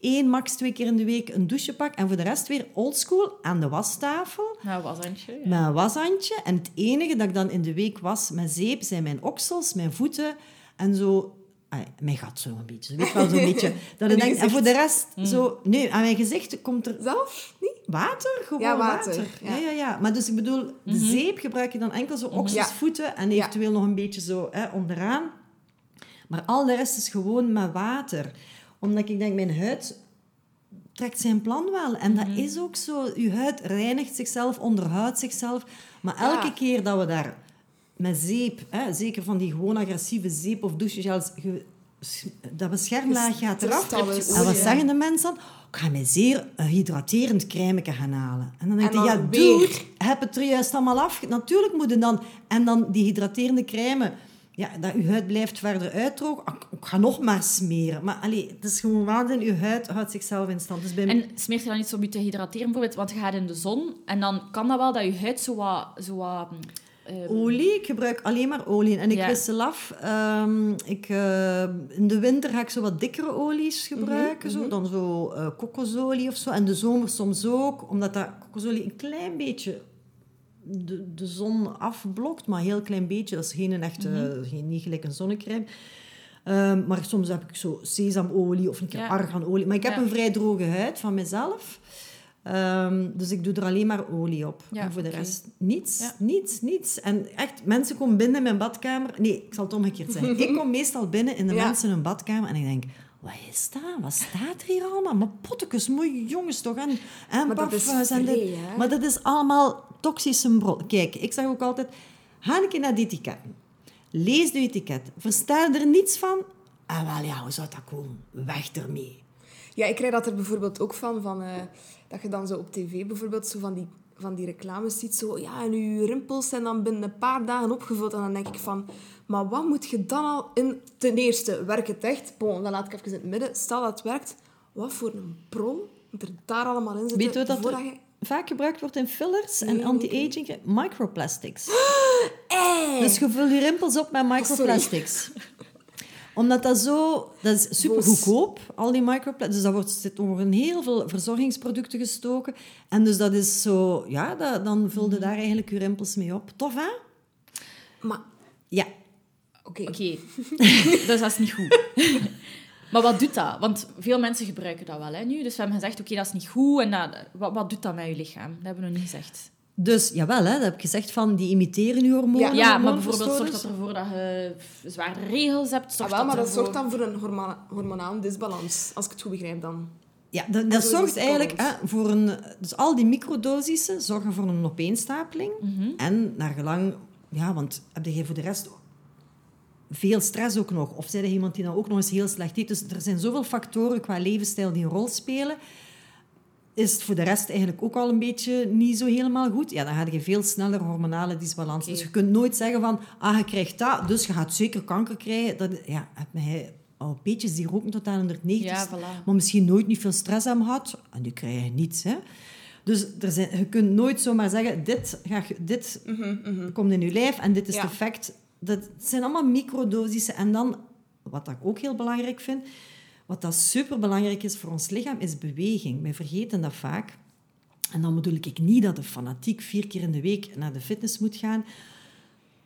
één, max twee keer in de week een douche pak. En voor de rest weer oldschool aan de wastafel. Nou, was Antje. Ja. Met een washandje. En het enige dat ik dan in de week was met zeep zijn mijn oksels, mijn voeten en zo. Ah, mijn gat zo een beetje. Weet wel, zo'n beetje. Dat En je voor de rest, Mm. zo... Nee, aan mijn gezicht komt er Zelf? Niet? water. Gewoon Ja, water, water. ja. Ja. ja, ja, Maar dus ik bedoel, de Mhm. zeep gebruik je dan enkel zo oksels, Ja. voeten en eventueel nog een beetje zo hè, onderaan. Maar al de rest is gewoon met water. Omdat ik denk, mijn huid trekt zijn plan wel. En Mhm. dat is ook zo. Je huid reinigt zichzelf, onderhoudt zichzelf. Maar elke keer dat we daar met zeep, hè, zeker van die gewoon agressieve zeep of douchegels, ge- dat beschermlaag gaat eraf. En wat zeggen de mensen dan? Ik ga mij zeer een hydraterend crème gaan halen. En dan denk En je, ja, weer. dude, heb het er juist allemaal af. Natuurlijk moet je dan... En dan die hydraterende crème, ja, dat je huid blijft verder uitdrogen. Ah, Ik ga nog maar smeren. Maar allee, het is gewoon waanzin. Je huid houdt zichzelf in stand. Dus bij En smeert je dan niet zo om je te hydrateren bijvoorbeeld? Want je gaat in de zon en dan kan dat wel dat je huid zo wat... Zo wat eh, Olie, ik gebruik alleen maar olie. En ik Ja. wissel af. ehm, ik, eh, in de winter ga ik zo wat dikkere olies Mhm, gebruiken. zo. Dan zo eh, kokosolie of zo. En de zomer soms ook. Omdat dat kokosolie een klein beetje de, de zon afblokt. Maar een heel klein beetje. Dat is geen echte, Mhm. geen, niet gelijk een zonnecrème. Ehm, maar soms heb ik zo sesamolie of een keer Ja. arganolie. Maar ik heb Ja. een vrij droge huid van mezelf. Ehm, dus ik doe er alleen maar olie op. Ja, en voor de rest niets, Ja. niets, niets. En echt, mensen komen binnen in mijn badkamer. Nee, ik zal het omgekeerd zeggen. ik kom meestal binnen in de Ja. mensen hun badkamer en ik denk... Wat is dat? Wat staat er hier allemaal? Maar pottekes, mooie jongens toch? En, en Maar dat is parfums en dit. Maar dat is allemaal toxische bron. Kijk, ik zeg ook altijd... Ga een keer naar die etiketten. Lees de etiket. Versta er niets van? Ah, wel ja, hoe zou dat komen? Weg ermee. Ja, ik krijg dat er bijvoorbeeld ook van, van eh, dat je dan zo op tv bijvoorbeeld zo van die, van die reclames ziet, zo, ja, en je rimpels zijn dan binnen een paar dagen opgevuld. En dan denk ik van, maar wat moet je dan al in... Ten eerste, werkt het echt? Bon, dan laat ik even in het midden. Stel dat het werkt, wat voor een bron moet er daar allemaal in zitten? Weet dat voordat je... vaak gebruikt wordt in fillers en anti-aging? Microplastics. Eh! Dus je vult je rimpels op met microplastics. Omdat dat zo... Dat is super goedkoop, al die microplastics. Dus dat wordt, zit over heel veel verzorgingsproducten gestoken. En dus dat is zo... Ja, dat, dan vul je daar eigenlijk je rimpels mee op. Tof, hè? Maar, Ja. oké. Oké, dus dat is niet goed. maar wat doet dat? Want veel mensen gebruiken dat wel hè, nu. Dus we hebben gezegd, oké, dat is niet goed. En dat, wat, wat doet dat met je lichaam? Dat hebben we nog niet gezegd. Dus, jawel, hè, dat heb ik gezegd van, die imiteren je hormonen. Ja, Ja, maar bijvoorbeeld zorgt dat ervoor dat je zware regels hebt. Ah, Zorgt wel, maar dat zorgt dan voor een hormona- hormonale disbalans, als ik het goed begrijp dan. Ja, dat, zorgt eigenlijk hè, voor een... Dus al die microdosissen zorgen voor een opeenstapeling. Mhm. En naar gelang... Ja, want heb je voor de rest veel stress ook nog? Of zijn er iemand die dan ook nog eens heel slecht eet? Dus er zijn zoveel factoren qua levensstijl die een rol spelen. Is het voor de rest eigenlijk ook al een beetje niet zo helemaal goed? Ja, dan ga je veel sneller hormonale disbalans. Dus je kunt nooit zeggen van... Ah, je krijgt dat, dus je gaat zeker kanker krijgen. Dat, ja, heb mij al beetjes die roken tot aan 190 Ja, voilà. maar misschien nooit niet veel stress aan gehad. En die krijgen niets. Hè? Dus er zijn, je kunt nooit zomaar zeggen, dit, ga, je- dit komt in je lijf en dit is Ja. het effect. Dat zijn allemaal microdosissen. En dan, wat ik ook heel belangrijk vind, wat dat superbelangrijk is voor ons lichaam, is beweging. Wij vergeten dat vaak. En dan bedoel ik niet dat je fanatiek vier keer in de week naar de fitness moet gaan.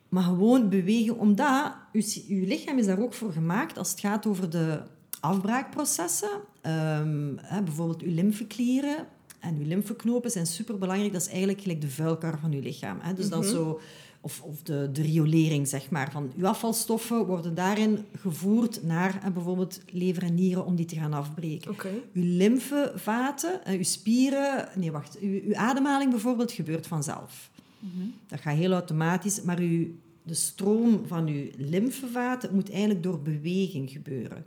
Maar gewoon bewegen, omdat je, lichaam is daar ook voor gemaakt als het gaat over de afbraakprocessen. Ehm, hè, bijvoorbeeld je lymfeklieren en je lymfeknopen zijn superbelangrijk. Dat is eigenlijk gelijk de vuilkar van je lichaam. Hè. Dus dat is zo, of, of de, de riolering, zeg maar, van je afvalstoffen worden daarin gevoerd naar hè, bijvoorbeeld lever en nieren om die te gaan afbreken. Uw lymfevaten, eh, uw spieren... Nee, wacht. Uw, uw ademhaling bijvoorbeeld gebeurt vanzelf. Dat gaat heel automatisch. Maar uw, de stroom van uw lymfevaten moet eigenlijk door beweging gebeuren.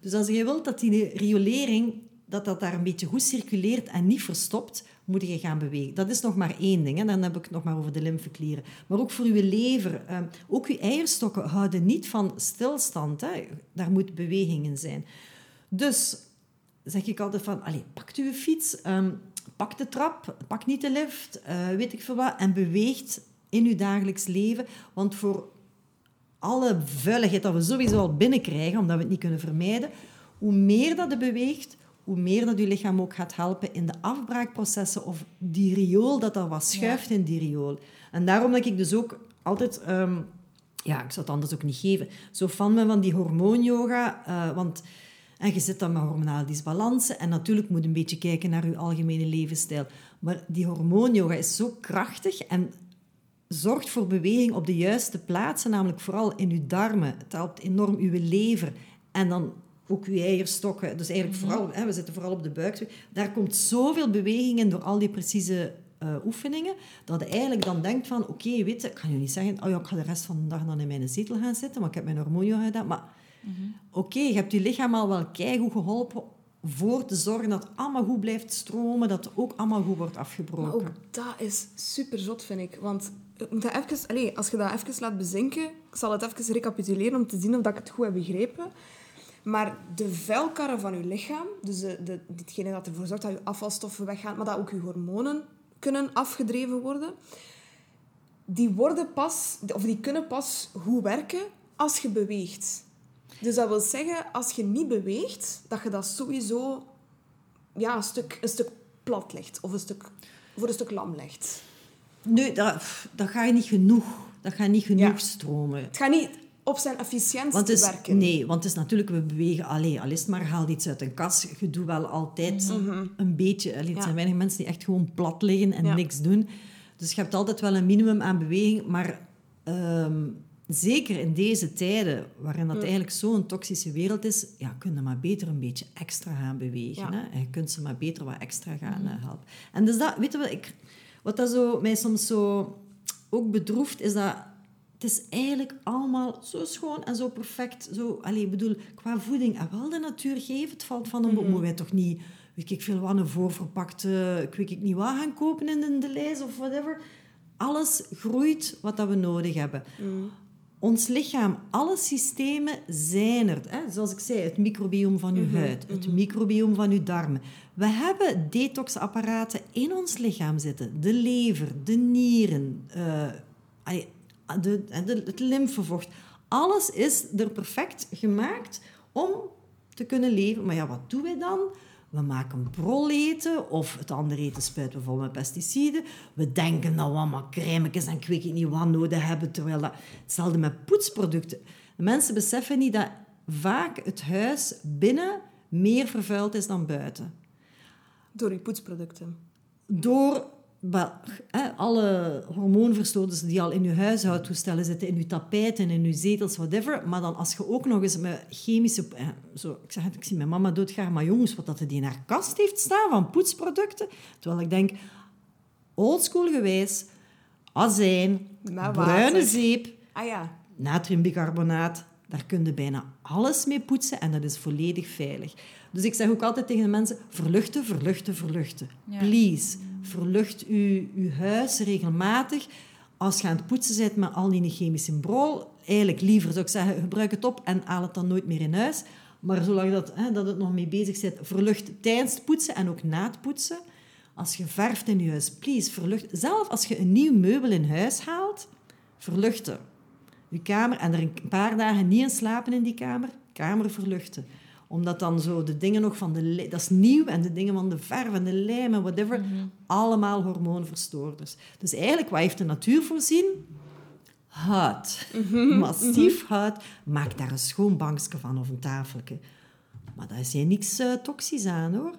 Dus als je wilt dat die riolering dat dat daar een beetje goed circuleert en niet verstopt, moet je gaan bewegen. Dat is nog maar één ding. Hè. Dan heb ik het nog maar over de lymfeklieren. Maar ook voor uw lever. eh, ook uw eierstokken houden niet van stilstand. Hè. Daar moet beweging in zijn. Dus zeg ik altijd van, allez, pak uw fiets, ehm, pak de trap, pak niet de lift, eh, weet ik veel wat, en beweegt in uw dagelijks leven. Want voor alle vuiligheid dat we sowieso al binnenkrijgen, omdat we het niet kunnen vermijden, hoe meer dat je beweegt, hoe meer dat je lichaam ook gaat helpen in de afbraakprocessen of die riool, dat dat wat schuift in die riool. En daarom dat ik dus ook altijd... ehm, ja, ik zou het anders ook niet geven. Zo fan ben van die hormoonyoga, eh, want... En je zit dan met hormonale disbalansen. En natuurlijk moet je een beetje kijken naar je algemene levensstijl. Maar die hormoonyoga is zo krachtig en zorgt voor beweging op de juiste plaatsen, namelijk vooral in uw darmen. Het helpt enorm uw lever en dan ook uw eierstokken. Dus eigenlijk vooral, hè, we zitten vooral op de buik. Daar komt zoveel beweging in door al die precieze eh, oefeningen, dat je eigenlijk dan denkt van, oké, weet je, ik ga nu niet zeggen, oh ja, ik ga de rest van de dag dan in mijn zetel gaan zitten, maar ik heb mijn hormoonyoga gedaan. Maar oké, je hebt je lichaam al wel keigoed geholpen voor te zorgen dat het allemaal goed blijft stromen, dat het ook allemaal goed wordt afgebroken. Maar ook dat is super zot, vind ik. Want moet dat even, allez, als je dat even laat bezinken, ik zal het even recapituleren om te zien of dat ik het goed heb begrepen. Maar de vuilkarren van je lichaam, dus de, de, ditgene dat ervoor zorgt dat je afvalstoffen weggaan, maar dat ook je hormonen kunnen afgedreven worden, die worden pas, of die kunnen pas goed werken als je beweegt. Dus dat wil zeggen, als je niet beweegt, dat je dat sowieso ja, een, stuk, een stuk plat legt. Of een stuk, voor een stuk lam legt. Nee, dat, dat gaat niet genoeg. Dat gaat niet genoeg Ja. stromen. Het gaat niet op zijn efficiënt Want het is, werken. nee, want het is natuurlijk, we bewegen alleen. Al is het maar, haal iets uit een kas. Je doet wel altijd een beetje. Allee, het Mhm. Ja. zijn weinig mensen die echt gewoon plat liggen en Ja. niks doen. Dus je hebt altijd wel een minimum aan beweging. Maar ehm, zeker in deze tijden, waarin dat eigenlijk zo'n toxische wereld is, ja, kun je maar beter een beetje extra gaan bewegen. Ja. Mhm. Hè? En je kunt ze maar beter wat extra gaan eh, helpen. En dus dat, weet je wat, ik, wat dat zo, mij soms zo ook bedroeft, is dat het is eigenlijk allemaal zo schoon en zo perfect. Zo, allee, ik bedoel, qua voeding, en wel de natuur geeft, het valt van een boom. Moeten wij toch niet, weet ik veel wat, een voorverpakte, ik weet ik niet wat gaan kopen in de, de lijst of whatever. Alles groeit wat dat we nodig hebben. Ons lichaam, alle systemen zijn er. Hè? Zoals ik zei, het microbiome van uw huid, het microbiome van uw darmen. We hebben detoxapparaten in ons lichaam zitten. De lever, de nieren, allee, de, de, het lymfevocht. Alles is er perfect gemaakt om te kunnen leven. Maar ja, wat doen wij dan? We maken broleten of het andere eten spuiten we vol met pesticiden. We denken dat we allemaal crèmetjes en ik weet niet wat nodig hebben. Terwijl dat... Hetzelfde met poetsproducten. De mensen beseffen niet dat vaak het huis binnen meer vervuild is dan buiten. Door je poetsproducten. Door alle hormoonverstoters die al in je huishoudtoestellen zitten, in je tapijten, in je zetels, whatever. Maar dan als je ook nog eens met chemische... eh, Zo, ik zeg het, ik zie mijn mama doodgaan, maar jongens, wat dat die in haar kast heeft staan van poetsproducten. Terwijl ik denk, oldschool gewijs, azijn, bruine water. zeep, Ah ja. natriumbicarbonaat, daar kun je bijna alles mee poetsen en dat is volledig veilig. Dus ik zeg ook altijd tegen de mensen, verluchten, verluchten, verluchten. Ja. Please, verlucht uw, uw huis regelmatig. Als je aan het poetsen bent met al die chemische brol, eigenlijk liever zou ik zeggen, gebruik het op en haal het dan nooit meer in huis. Maar zolang dat, hè, dat het nog mee bezig zit, verlucht tijdens het poetsen en ook na het poetsen. Als je verft in je huis, please, verlucht. Zelf als je een nieuw meubel in huis haalt, verluchten je kamer en er een paar dagen niet in slapen in die kamer, kamer verluchten. Omdat dan zo de dingen nog van de... Dat is nieuw en de dingen van de verf en de lijm en whatever, allemaal hormoonverstoorders. Dus eigenlijk, wat heeft de natuur voorzien? Hout. Massief hout. Maak daar een schoon bankje van of een tafeltje. Maar daar is hier niks eh, toxisch aan, hoor.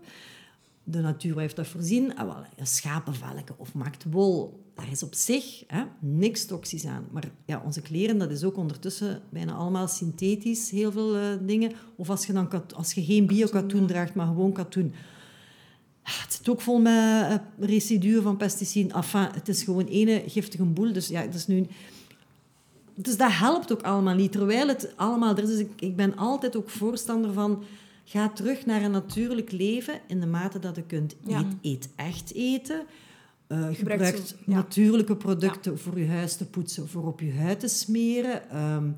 De natuur heeft dat voorzien. Ah, wel, schapenvelken of maakt wol. Daar is op zich hè, niks toxisch aan. Maar ja, onze kleren, dat is ook ondertussen bijna allemaal synthetisch, heel veel eh, dingen. Of als je, dan als je geen bio-katoen draagt, maar gewoon katoen. Ah, Het zit ook vol met eh, residuen van pesticiden. Enfin, het is gewoon ene giftige boel. Dus ja, dat is nu... Dus dat helpt ook allemaal niet. Terwijl het allemaal er is. Dus ik, ik ben altijd ook voorstander van... Ga terug naar een natuurlijk leven in de mate dat je kunt. Ja. Eet echt eten. Gebruik zo- ja. natuurlijke producten voor je huis te poetsen, voor op je huid te smeren. Ehm,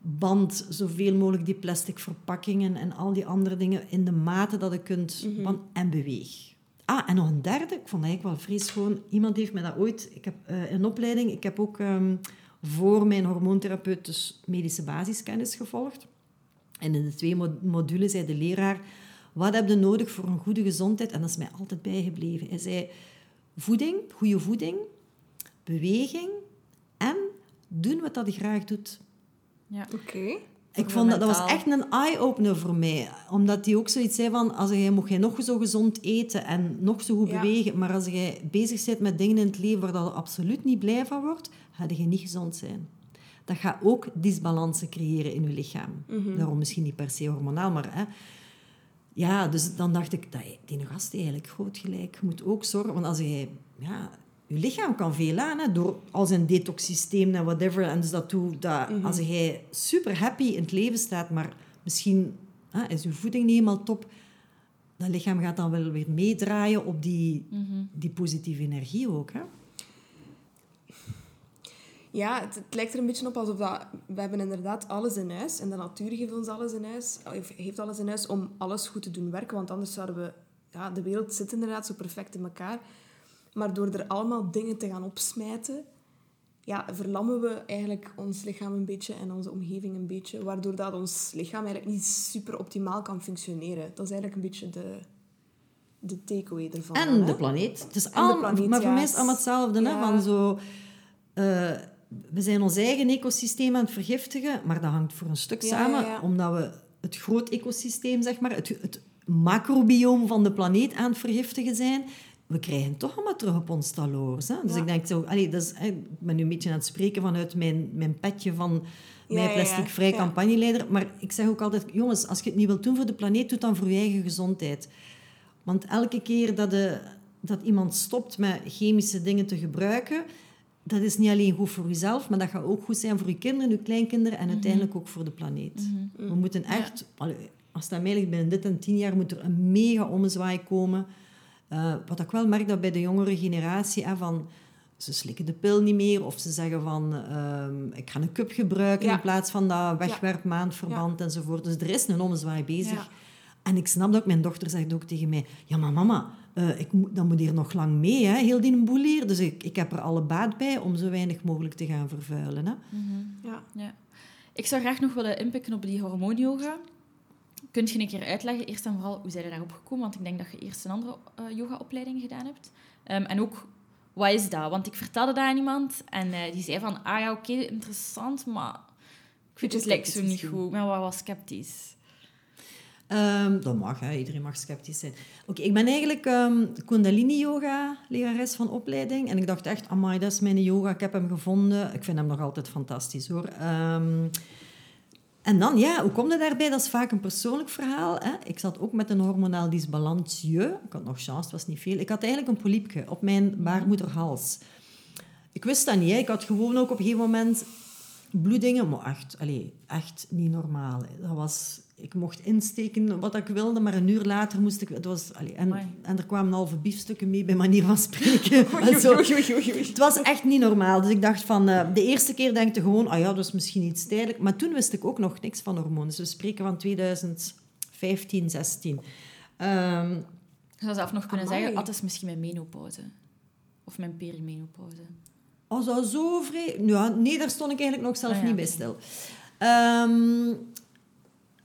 band zoveel mogelijk die plastic verpakkingen en al die andere dingen in de mate dat je kunt. Band- en beweeg. Ah, en nog een derde. Ik vond eigenlijk wel vrees schoon. Iemand heeft mij dat ooit... Ik heb eh, een opleiding... Ik heb ook ehm, voor mijn hormoontherapeut dus medische basiskennis gevolgd. En in de twee mo- modules zei de leraar... Wat heb je nodig voor een goede gezondheid? En dat is mij altijd bijgebleven. Hij zei... Voeding, goede voeding, beweging en doen wat dat je graag doet. Ja. Oké. Ik vond dat, dat was echt een eye-opener voor mij. Omdat hij ook zoiets zei van... Als jij, mocht jij nog zo gezond eten en nog zo goed Ja. bewegen... Maar als jij bezig bent met dingen in het leven waar dat je absoluut niet blij van wordt... ga je niet gezond zijn. Dat gaat ook disbalansen creëren in je lichaam. Daarom misschien niet per se hormonaal, maar... Hè, ja, dus dan dacht ik, dat, die gast eigenlijk groot gelijk. Je moet ook zorgen... Want als jij... Ja, je lichaam kan veel aan, hè, door als een detoxsysteem en whatever. En dus dat doet dat als jij super happy in het leven staat, maar misschien hè, is je voeding niet helemaal top, dat lichaam gaat dan wel weer meedraaien op die, die positieve energie ook. Hè? Ja, het, het lijkt er een beetje op alsof dat... We hebben inderdaad alles in huis. En de natuur geeft ons alles in huis. Heeft alles in huis om alles goed te doen werken. Want anders zouden we... Ja, de wereld zit inderdaad zo perfect in elkaar. Maar door er allemaal dingen te gaan opsmijten... ja, verlammen we eigenlijk ons lichaam een beetje en onze omgeving een beetje, waardoor dat ons lichaam eigenlijk niet super optimaal kan functioneren. Dat is eigenlijk een beetje de, de takeaway ervan. En hè? de planeet. Het is allemaal, maar voor ja. mij is het allemaal hetzelfde. Hè? Van zo, eh, we zijn ons eigen ecosysteem aan het vergiftigen, maar dat hangt voor een stuk samen, omdat we het groot ecosysteem, zeg maar, het, het macrobioom van de planeet aan het vergiftigen zijn. We krijgen toch allemaal terug op ons taloors. Hè? Dus Ja. ik denk zo, allee, dat is, ik ben nu een beetje aan het spreken vanuit mijn, mijn petje van Ja, mij ja, ja. plasticvrij Ja. campagneleider. Maar ik zeg ook altijd, jongens, als je het niet wilt doen voor de planeet, doe het dan voor je eigen gezondheid. Want elke keer dat, de, dat iemand stopt met chemische dingen te gebruiken, dat is niet alleen goed voor jezelf, maar dat gaat ook goed zijn voor je kinderen, je kleinkinderen en uiteindelijk ook voor de planeet. We moeten echt, als het aan mij ligt, binnen dit en tien jaar moet er een mega ommezwaai komen. Eh, wat ik wel merk dat bij de jongere generatie, hè, van, ze slikken de pil niet meer of ze zeggen van ehm, ik ga een cup gebruiken Ja. in plaats van dat wegwerpmaandverband enzovoort. Dus er is een ommezwaai bezig. Ja. En ik snap dat mijn dochter zegt ook tegen mij, ja maar mama, eh, ik moet, dat moet hier nog lang mee, hè, heel die boel hier. Dus ik, ik heb er alle baat bij om zo weinig mogelijk te gaan vervuilen. Hè. Ja. Ja. Ik zou graag nog willen inpikken op die hormoonyoga. Kunt je een keer uitleggen, eerst en vooral, hoe zijn je daarop gekomen? Want ik denk dat je eerst een andere eh yoga-opleiding gedaan hebt. Ehm, en ook, wat is dat? Want ik vertelde dat aan iemand en eh, die zei van, ah ja, oké, interessant, maar ik vind het lijkt zo niet goed. Ik ben wel wat sceptisch. Ehm, dat mag, hè. iedereen mag sceptisch zijn. Oké, ik ben eigenlijk ehm, Kundalini-yoga-lerares van opleiding. En ik dacht echt, amai, dat is mijn yoga, ik heb hem gevonden. Ik vind hem nog altijd fantastisch, hoor. Ehm, en dan, ja, hoe kom je daarbij? Dat is vaak een persoonlijk verhaal. Hè? Ik zat ook met een hormonaal disbalansje. Ik had nog chance, het was niet veel. Ik had eigenlijk een polypje op mijn baarmoederhals. Ik wist dat niet. Ik had gewoon ook op een gegeven moment bloedingen. Maar echt, echt niet normaal. hè. Dat was, ik mocht insteken wat ik wilde, maar een uur later moest ik... Het was, en, Amai. en er kwamen halve biefstukken mee, bij manier van spreken. Oei, oei, oei. Het was echt niet normaal. Dus ik dacht van... eh, de eerste keer dacht ik gewoon... Ah ja, dat is misschien iets tijdelijk. Maar toen wist ik ook nog niks van hormonen. Dus we spreken van 2015, 16. Ehm, Je zou zelf nog kunnen Amai. zeggen, ah, het is misschien mijn menopauze. Of mijn perimenopauze. Als dat zo vrij... Ja, nee, daar stond ik eigenlijk nog zelf Ah ja, niet bij stil. Ehm,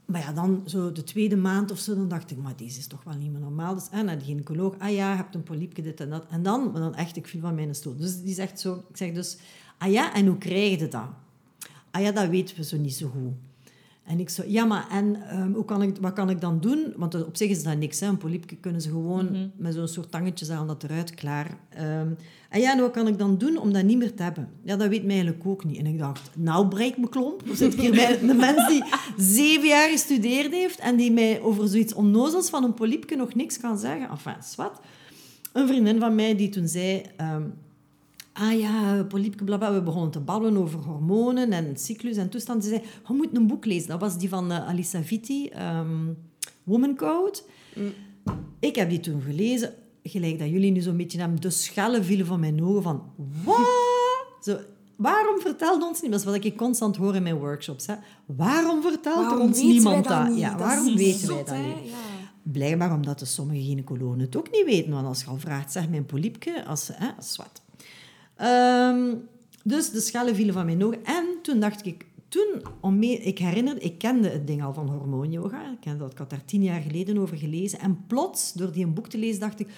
maar ja, dan zo de tweede maand of zo, dan dacht ik, maar deze is toch wel niet meer normaal. Dus en naar de gynaecoloog, ah ja, je hebt een polypje, dit en dat. En dan, maar dan echt, ik viel van mijn stoel. Dus die zegt zo, ik zeg dus, ah ja, en hoe krijg je dat? Ah ja, dat weten we zo niet zo goed. En ik zo, ja, maar en ehm, hoe kan ik, wat kan ik dan doen? Want op zich is dat niks. Hè. Een polypje kunnen ze gewoon met zo'n soort tangetjes halen dat eruit, klaar. Ehm, en ja, en wat kan ik dan doen om dat niet meer te hebben? Ja, dat weet mij eigenlijk ook niet. En ik dacht, nou breek me klomp. Dan zit hier bij een mens die zeven jaar gestudeerd heeft en die mij over zoiets onnozels van een polypje nog niks kan zeggen. Enfin, wat? Een vriendin van mij die toen zei... ehm, Ah ja, polypje, blabla. We begonnen te babbelen over hormonen en cyclus en toestand. Ze zei, je moet een boek lezen. Dat was die van eh, Alisa Vitti, ehm, Woman Code. Ik heb die toen gelezen, gelijk dat jullie nu zo'n beetje hebben. De schellen vielen van mijn ogen van, wat? Zo, waarom vertelde ons niet? Dat is wat ik constant hoor in mijn workshops. Hè. Waarom vertelt er Waarom ons niemand dat niet? Ja, Dat waarom weten zot, wij dat hè? niet? Ja. Blijkbaar omdat de sommige gynaecologen het ook niet weten. Want als je al vraagt, zeg mijn polypje, als, hè, zwart. Ehm, dus de schellen vielen van mijn ogen. En toen dacht ik, toen, om mee, ik herinner, ik kende het ding al van hormoonyoga. Ik, kende dat, ik had daar tien jaar geleden over gelezen. En plots, door die een boek te lezen, dacht ik...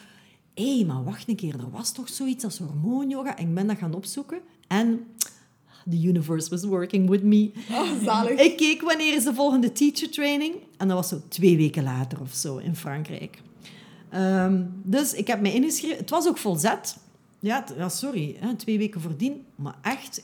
Hé, hey, maar wacht een keer, er was toch zoiets als hormoonyoga? En ik ben dat gaan opzoeken. En the universe was working with me. Oh, zalig. Ik keek wanneer is de volgende teacher training. En dat was zo twee weken later of zo in Frankrijk. Ehm, dus ik heb me ingeschreven. Het was ook volzet. Ja, sorry, hè, twee weken voordien. Maar echt,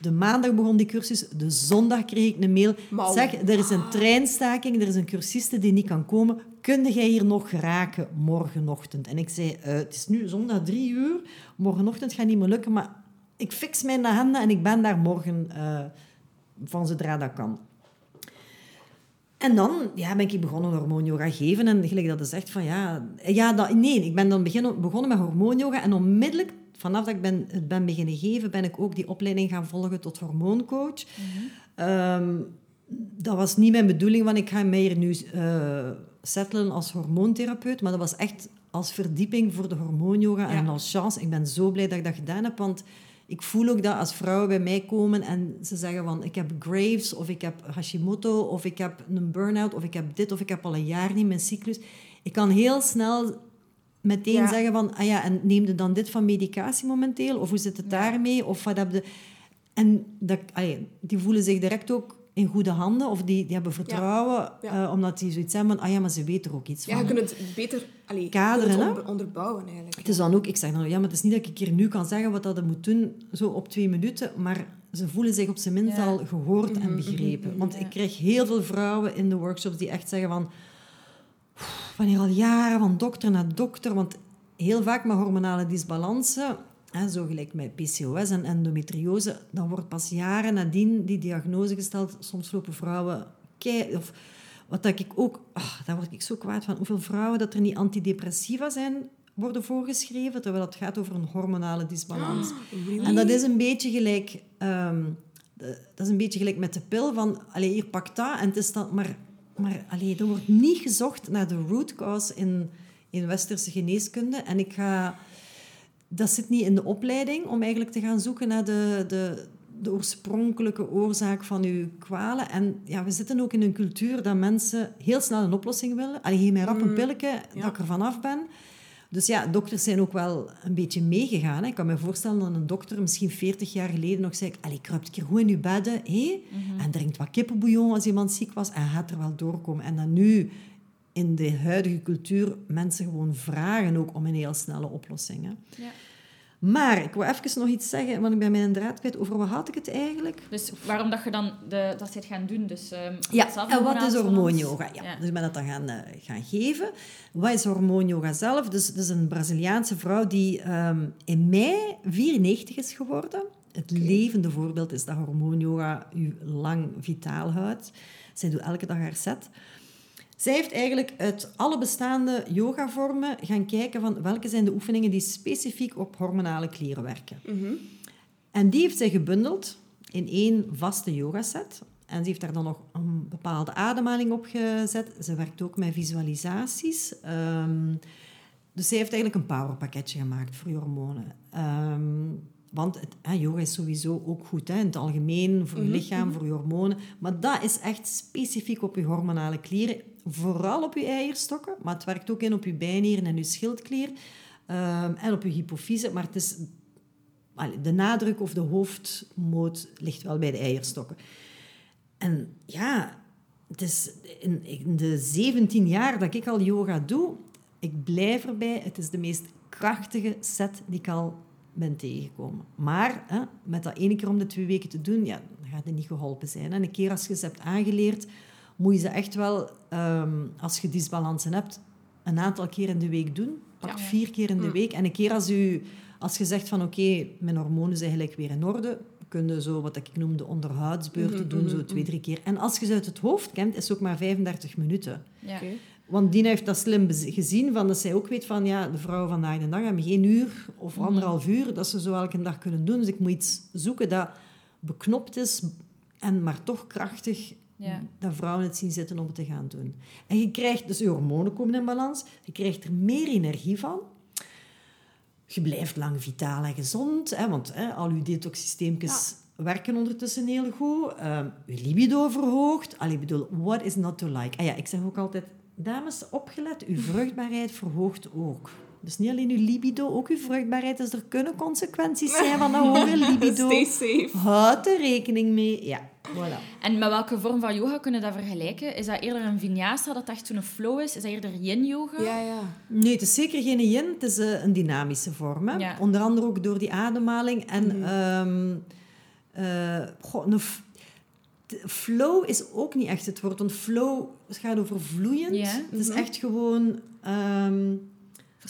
de maandag begon die cursus. De zondag kreeg ik een mail. Zeg, er is een treinstaking, er is een cursiste die niet kan komen. Kun jij hier nog geraken morgenochtend? En ik zei, eh, het is nu zondag drie uur. Morgenochtend gaat niet meer lukken, maar ik fix mijn agenda en ik ben daar morgen eh, van zodra dat kan. En dan ja, ben ik begonnen hormoonyoga geven. En gelijk dat je zegt van ja... ja dat, nee, ik ben dan beginnen, begonnen met hormoonyoga. En onmiddellijk, vanaf dat ik ben, het ben beginnen geven, ben ik ook die opleiding gaan volgen tot hormooncoach. Ehm, dat was niet mijn bedoeling, want ik ga mij hier nu eh settelen als hormoontherapeut. Maar dat was echt als verdieping voor de hormoonyoga. En Ja. als chance, ik ben zo blij dat ik dat gedaan heb, want... ik voel ook dat als vrouwen bij mij komen en ze zeggen van ik heb Graves of ik heb Hashimoto of ik heb een burn-out of ik heb dit of ik heb al een jaar niet mijn cyclus. Ik kan heel snel meteen Ja. zeggen van ah ja, en neem je dan dit van medicatie momenteel of hoe zit het daarmee of wat heb je... En dat, allee, die voelen zich direct ook in goede handen of die, die hebben vertrouwen Ja. eh, omdat die zoiets hebben van ah ja, maar ze weten er ook iets Ja, van. je kunt het beter allee, Kaderen, kunt het hè? onder- onderbouwen eigenlijk. Het is dan ook, ik zeg dan, ja, maar het is niet dat ik hier nu kan zeggen wat dat moet doen, zo op twee minuten, maar ze voelen zich op zijn minst Ja. al gehoord Mhm, en begrepen. Want ik krijg heel veel vrouwen in de workshops die echt zeggen van, "Oef, van hier al jaren van dokter naar dokter, want heel vaak met hormonale disbalansen, zo gelijk met PCOS en endometriose, dan wordt pas jaren nadien die diagnose gesteld. Soms lopen vrouwen kei, of wat dat ik ook, ah, daar word ik zo kwaad van, hoeveel vrouwen dat er niet antidepressiva zijn worden voorgeschreven, terwijl het gaat over een hormonale disbalans. Really? En dat is een beetje gelijk, ehm, dat is een beetje gelijk met de pil van, allee, hier pak dat en het is dan, maar, maar allee, er wordt niet gezocht naar de root cause in, in westerse geneeskunde. En ik ga, dat zit niet in de opleiding om eigenlijk te gaan zoeken naar de, de, de oorspronkelijke oorzaak van uw kwalen. En ja, we zitten ook in een cultuur dat mensen heel snel een oplossing willen. Allee, geef mij rap een pilletje, dat ik er vanaf ben. Dus ja, dokters zijn ook wel een beetje meegegaan. Hè. Ik kan me voorstellen dat een dokter misschien 40 jaar geleden nog zei... Allee, kruipt een keer goed in je bedden hé? en drinkt wat kippenbouillon als iemand ziek was en gaat er wel doorkomen. En dat nu in de huidige cultuur mensen gewoon vragen ook om een heel snelle oplossing. Hè. Ja. Maar ik wil even nog iets zeggen, want ik ben mijn draad kwijt. Over wat had ik het eigenlijk? Dus waarom dat je dan de, dat zit gaan doen? Dus, ehm, Ja, en wat is hormoonyoga? Ja, Ja. Dus ik ben dat dan gaan, eh, gaan geven. Wat is hormoonyoga zelf? Dus het is een Braziliaanse vrouw die ehm, in mei 94 is geworden. Het levende voorbeeld is dat hormoonyoga u lang vitaal houdt. Zij doet elke dag haar set. Zij heeft eigenlijk uit alle bestaande yogavormen gaan kijken van welke zijn de oefeningen die specifiek op hormonale klieren werken. En die heeft zij gebundeld in één vaste yogaset. En ze heeft daar dan nog een bepaalde ademhaling op gezet. Ze werkt ook met visualisaties. Ehm, dus zij heeft eigenlijk een powerpakketje gemaakt voor je hormonen. Ehm, want het, yoga is sowieso ook goed hè, in het algemeen, voor je lichaam, voor je hormonen. Maar dat is echt specifiek op je hormonale klieren. Vooral op je eierstokken, maar het werkt ook in op je bijnieren en je schildklier. ehm, en op je hypofyse. Maar het is de nadruk of de hoofdmoot ligt wel bij de eierstokken. En ja, het is in, in de 17 jaar dat ik al yoga doe, ik blijf erbij, het is de meest krachtige set die ik al ben tegengekomen. Maar hè, met dat ene keer om de twee weken te doen, ja, dan gaat het niet geholpen zijn. En een keer als je ze hebt aangeleerd, moet je ze echt wel, ehm, als je disbalansen hebt, een aantal keer in de week doen. Pak Ja. vier keer in de week. En een keer als, u, als je zegt van oké, mijn hormonen zijn gelijk weer in orde, kun je zo wat ik noem de onderhoudsbeurten doen, zo twee, drie keer. En als je ze uit het hoofd kent, is het ook maar 35 minuten. Ja. Want Dina heeft dat slim gezien, van dat zij ook weet van ja, de vrouwen vandaag de dag hebben geen uur of anderhalf uur dat ze zo elke dag kunnen doen. Dus ik moet iets zoeken dat beknopt is en maar toch krachtig Ja. dat vrouwen het zien zitten om het te gaan doen. En je krijgt, dus je hormonen komen in balans, je krijgt er meer energie van. Je blijft lang vitaal en gezond, hè, want hè, al je detoxsysteempjes werken ondertussen heel goed. Ehm, je libido verhoogt. Allee, ik bedoel, what is not to like? Ah ja, ik zeg ook altijd, dames, opgelet, uw vruchtbaarheid verhoogt ook. Dus niet alleen uw libido, ook uw vruchtbaarheid. Dus er kunnen consequenties zijn van dat hoge libido. Stay safe. Houd er rekening mee. Ja, voilà. En met welke vorm van yoga kunnen we dat vergelijken? Is dat eerder een vinyasa, dat echt zo'n flow is? Is dat eerder yin-yoga? Ja, ja. Nee, het is zeker geen yin. Het is eh, een dynamische vorm. Hè? Ja. Onder andere ook door die ademhaling. En ehm, eh, goh, een flow is ook niet echt het woord. Want flow gaat over vloeiend. Het is echt gewoon... ehm,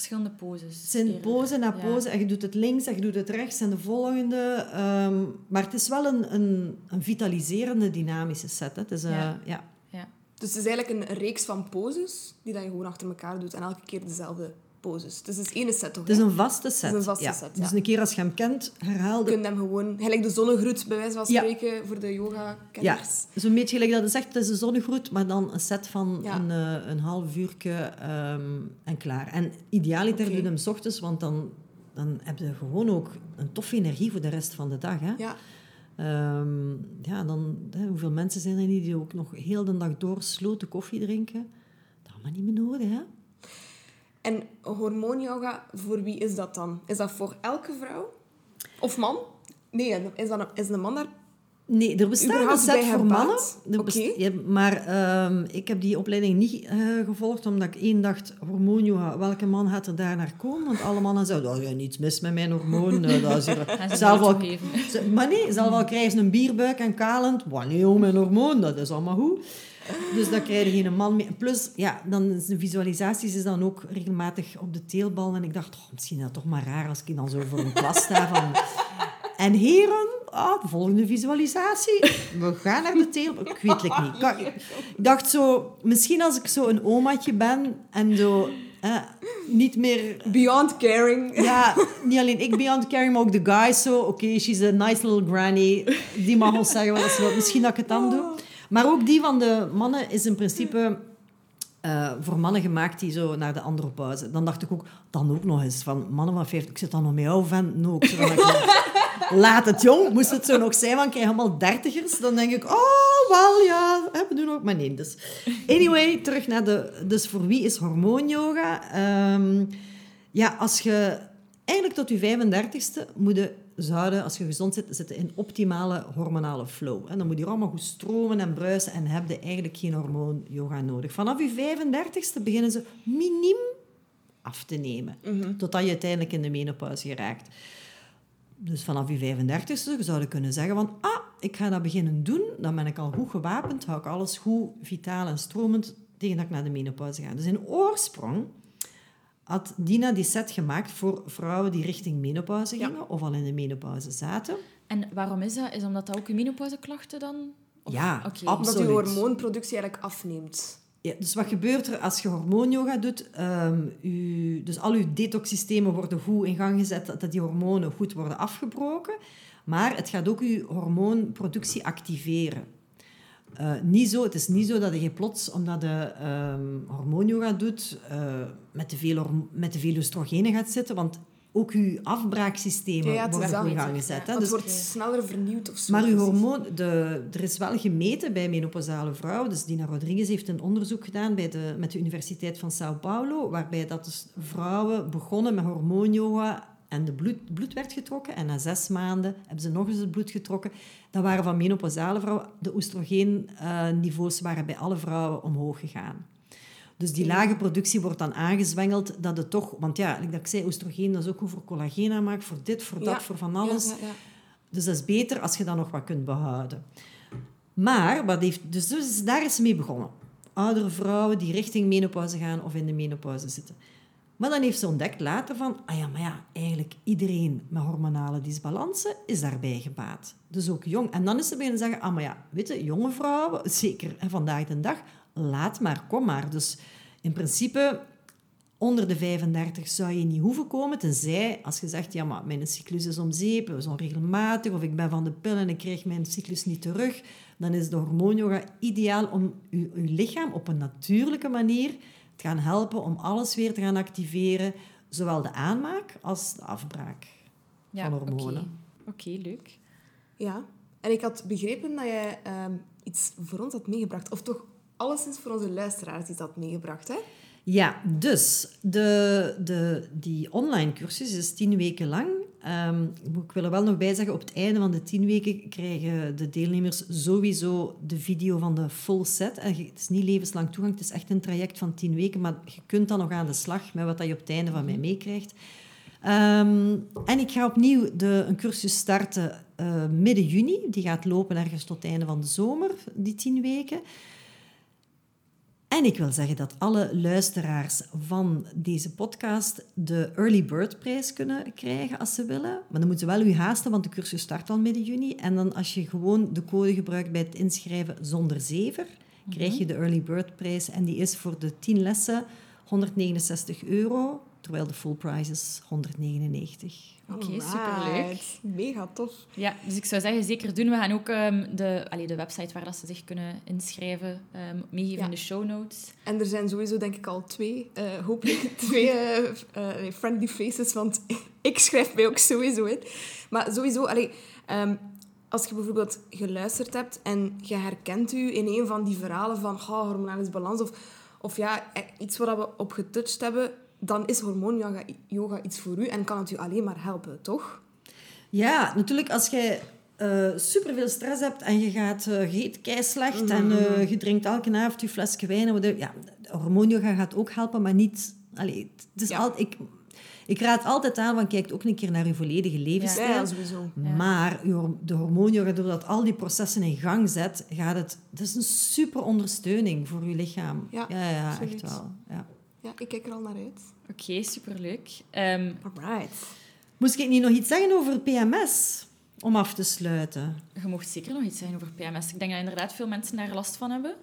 Verschillende poses. het zijn eerder. pose na Ja. pose. En je doet het links en je doet het rechts en de volgende. ehm, maar het is wel een, een, een vitaliserende, dynamische set. Hè? Het is, eh, Ja. ja. Ja. Dus het is eigenlijk een reeks van poses die dat je gewoon achter elkaar doet en elke keer dezelfde poses. Dus het is één set toch? Het is een vaste set. Het is een vaste ja. set, ja. Dus een keer als je hem kent, herhaal Je de kunt hem gewoon, gelijk de zonnegroet bij wijze van Ja. spreken voor de Ja, yoga-kenners. zo'n beetje gelijk dat je zegt, het is een zonnegroet, maar dan een set van Ja. een, eh, een half uurtje ehm, en klaar. En idealiter Oké. doe hem 's ochtends, want dan dan heb je gewoon ook een toffe energie voor de rest van de dag. Hè? Ja. Ehm, ja, dan, hè, hoeveel mensen zijn er niet die ook nog heel de dag door sloten koffie drinken? Dat allemaal niet meer nodig, hè? En hormoonyoga, voor wie is dat dan? Is dat voor elke vrouw? Of man? Nee, is, dat een, is een man daar Nee, er bestaat een set voor mannen. Oké. ja, maar ehm, ik heb die opleiding niet eh, gevolgd, omdat ik één dacht, hormoonyoga, welke man gaat er daar naar komen? Want alle mannen zouden, oh, ja, niets mis met mijn hormoon. eh, dat is hier, zelf ze- maar nee, zelf al krijgen ze een bierbuik en kalend. Wow, nee, oh, mijn hormoon, dat is allemaal goed. Dus daar krijg je geen man meer. Plus, ja, dan is de visualisaties is dan ook regelmatig op de teelbal. En ik dacht, oh, misschien is dat toch maar raar als ik dan zo voor een klas sta van... En heren, ah, de volgende visualisatie. We gaan naar de teelbal. Ik weet het niet. Ik- dacht zo, misschien als ik zo een omaatje ben en zo... eh, niet meer beyond caring? ja, niet alleen ik beyond caring, maar ook de guys zo. Oké, she's a nice little granny. Die mag ons zeggen wat ze wil. Misschien dat ik het dan doe. Maar ook die van de mannen is in principe eh, voor mannen gemaakt die zo naar de andropauze. Dan dacht ik ook, dan ook nog eens van mannen van 50. Ik zit dan nog met jou, vent. No, ik Laat het jong. Moest het zo nog zijn, van krijg allemaal dertigers. Dan denk ik, oh, wel ja, we doen ook. Maar nee, dus... Anyway, terug naar de... Dus voor wie is hormoonyoga? Ehm, ja, als je... Eigenlijk tot je 35ste moet je zouden, als je gezond zit, zitten in optimale hormonale flow. En dan moet je allemaal goed stromen en bruisen en heb je eigenlijk geen hormoon-yoga nodig. Vanaf je 35ste beginnen ze miniem af te nemen, totdat je uiteindelijk in de menopauze geraakt. Dus vanaf je 35ste zou je kunnen zeggen van, ah, ik ga dat beginnen doen, dan ben ik al goed gewapend, hou ik alles goed vitaal en stromend tegen dat ik naar de menopauze ga. Dus in oorsprong had Dina die set gemaakt voor vrouwen die richting menopauze Ja. gingen of al in de menopauze zaten. En waarom is dat? Is omdat dat ook je menopauzeklachten dan? Of- Ja, absoluut. Omdat je hormoonproductie eigenlijk afneemt. Ja, dus wat gebeurt er als je hormoonyoga doet? Ehm, u, dus al uw detoxsystemen worden goed in gang gezet, dat- dat die hormonen goed worden afgebroken. Maar het gaat ook uw hormoonproductie activeren. Eh, niet zo, het is niet zo dat je plots, omdat je ehm hormoonyoga doet, eh, met, te veel, met te veel oestrogenen gaat zitten. Want ook uw afbraaksystemen Ja, ja, worden dat. gang gezet. Hè? Het Dus- wordt sneller vernieuwd of zo. maar uw precies. hormoon, de, er is wel gemeten bij menopausale vrouwen. Dus Dina Rodriguez heeft een onderzoek gedaan bij de, met de Universiteit van Sao Paulo, waarbij dat dus vrouwen begonnen met hormoonyoga en de bloed, bloed werd getrokken. En na zes maanden hebben ze nog eens het bloed getrokken. Dat waren van menopausale vrouwen. De oestrogeenniveaus waren bij alle vrouwen omhoog gegaan. Dus die lage productie wordt dan aangezwengeld dat het toch... Want ja, dat ik zei, oestrogeen dat is ook goed voor collageen aanmaak, voor dit, voor dat, Ja. voor van alles. Ja, ja, ja. Dus dat is beter als je dat nog wat kunt behouden. Maar, wat heeft, dus, dus daar is ze mee begonnen. Oudere vrouwen die richting menopauze gaan of in de menopauze zitten. Maar dan heeft ze ontdekt later van, ah ja, maar ja, eigenlijk iedereen met hormonale disbalansen is daarbij gebaat. Dus ook jong. En dan is ze beginnen zeggen, ah maar ja, weet je, jonge vrouwen, zeker vandaag de dag, laat maar, kom maar. Dus in principe, onder de 35 zou je niet hoeven komen, tenzij als je zegt, ja, maar mijn cyclus is om is onregelmatig, of ik ben van de pil en ik krijg mijn cyclus niet terug, dan is de hormoonyoga ideaal om je lichaam op een natuurlijke manier te gaan helpen om alles weer te gaan activeren, zowel de aanmaak als de afbraak Ja, van hormonen. Oké, Oké, leuk. Ja. En ik had begrepen dat jij ehm, iets voor ons had meegebracht. Of toch alleszins voor onze luisteraars iets had meegebracht, hè? Ja, dus de, de, die online cursus is tien weken lang. Ehm, ik wil er wel nog bij zeggen, op het einde van de tien weken krijgen de deelnemers sowieso de video van de full set. Het is niet levenslang toegang, het is echt een traject van tien weken, maar je kunt dan nog aan de slag met wat je op het einde van mij meekrijgt. Ehm, en ik ga opnieuw de, een cursus starten eh, midden juni. Die gaat lopen ergens tot het einde van de zomer, die tien weken. En ik wil zeggen dat alle luisteraars van deze podcast de Early Bird prijs kunnen krijgen als ze willen. Maar dan moeten ze wel u haasten, want de cursus start al midden juni. En dan als je gewoon de code gebruikt bij het inschrijven zonder zever, krijg je de Early Bird prijs. En die is voor de 10 lessen 169 euro. terwijl de full price is 199. Oké, superleuk. Mega tof. Ja, dus ik zou zeggen, zeker doen. We gaan ook ehm, de, allee, de website waar dat ze zich kunnen inschrijven ehm, meegeven Ja. in de show notes. En er zijn sowieso, denk ik, al twee, eh, hopelijk twee eh, friendly faces, want ik schrijf mij ook sowieso in. Maar sowieso, allee, ehm, als je bijvoorbeeld geluisterd hebt en je herkent u in een van die verhalen van oh, hormonale balans of, of ja, iets waar we op getouched hebben, dan is hormoonyoga yoga iets voor u en kan het u alleen maar helpen, toch? Ja, natuurlijk als jij eh superveel stress hebt en je gaat uh, je eet kei slecht en eh, je drinkt elke avond je flesje wijn. en wat- Ja, hormoonyoga gaat ook helpen, maar niet... Allee, het is Ja. al, ik, ik raad altijd aan, van kijk ook een keer naar je volledige levensstijl. Ja, sowieso. Maar de hormoonyoga, doordat al die processen in gang zet, gaat het... Het is een super ondersteuning voor je lichaam. Ja, ja, ja echt wel. Ja. Ja, ik kijk er al naar uit. Oké, superleuk. Ehm, Alright. Moest ik niet nog iets zeggen over PMS? Om af te sluiten. je mocht zeker nog iets zeggen over PMS. Ik denk dat inderdaad veel mensen daar last van hebben.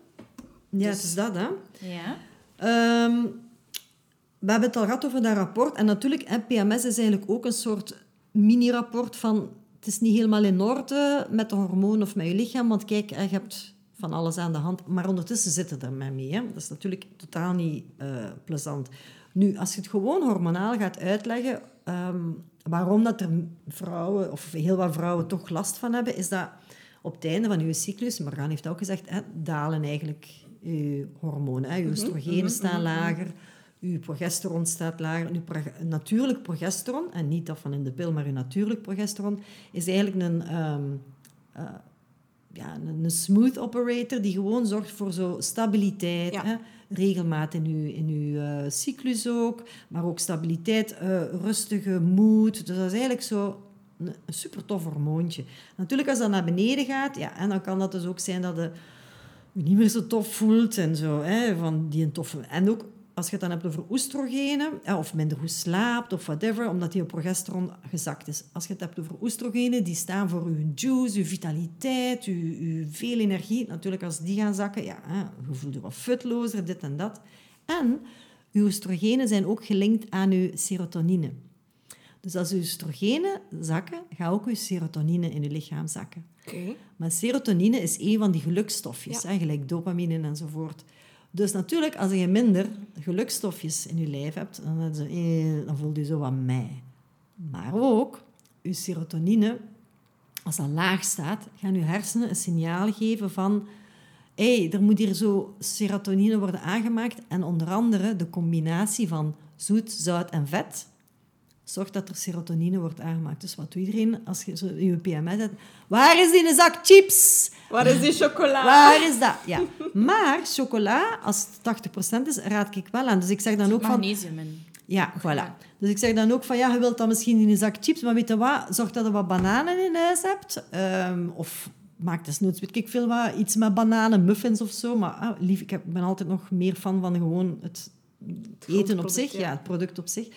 Ja, Dus- het is dat, hè. Ja. Ehm, we hebben het al gehad over dat rapport. En natuurlijk, hè, PMS is eigenlijk ook een soort mini-rapport van... Het is niet helemaal in orde met de hormoon of met je lichaam. Want kijk, je hebt van alles aan de hand. Maar ondertussen zitten er met mee. Hè. Dat is natuurlijk totaal niet eh, plezant. Nu, als je het gewoon hormonaal gaat uitleggen... ehm, waarom dat er vrouwen, of heel wat vrouwen, toch last van hebben... is dat op het einde van je cyclus... Morgan heeft ook gezegd... Hè, dalen eigenlijk je hormonen. Hè. Je oestrogenen staan lager... Uw progesteron staat lager. Natuurlijk progesteron, en niet dat van in de pil, maar uw natuurlijk progesteron, is eigenlijk een, ehm, eh, ja, een, smooth operator die gewoon zorgt voor zo stabiliteit, Ja. hè, regelmaat in uw, in uw eh, cyclus ook, maar ook stabiliteit, eh, rustige moed. Dus dat is eigenlijk zo een, een super tof hormoontje. Natuurlijk, als dat naar beneden gaat, ja, en dan kan dat dus ook zijn dat je je niet meer zo tof voelt en zo. Hè, van die een toffe... En ook als je het dan hebt over oestrogenen, hè, of minder goed slaapt of whatever, omdat die progesteron gezakt is. Als je het hebt over oestrogenen, die staan voor uw juice, uw vitaliteit, uw veel energie. Natuurlijk, als die gaan zakken, ja, je voelt je wat futlozer, dit en dat. En uw oestrogenen zijn ook gelinkt aan uw serotonine. Dus als uw oestrogenen zakken, gaat ook uw serotonine in uw lichaam zakken. Oké. Maar serotonine is een van die gelukstofjes, Ja. hè, gelijk dopamine enzovoort. Dus natuurlijk, als je minder gelukstofjes in je lijf hebt, dan, dan voel je zo wat mij. Maar ook, je serotonine, als dat laag staat, gaan je hersenen een signaal geven van... Hey, er moet hier zo serotonine worden aangemaakt. En onder andere de combinatie van zoet, zout en vet zorgt dat er serotonine wordt aangemaakt. Dus wat doet iedereen als je zo je PMS hebt? Waar is die zak chips? Waar is die chocola? Waar is dat? Ja. Maar chocola, als het 80% is, raad ik wel aan. Dus ik zeg dan ook van... Magnesium in. Ja, voilà. Dus ik zeg dan ook van, ja, je wilt dan misschien in een zak chips, maar weet je wat? Zorg dat je wat bananen in huis hebt. Ehm, of maak desnoods, weet ik veel wat, iets met bananen, muffins of zo. Maar ah, lief, ik ben altijd nog meer fan van gewoon het eten op zich. ja. Ja, het product op zich.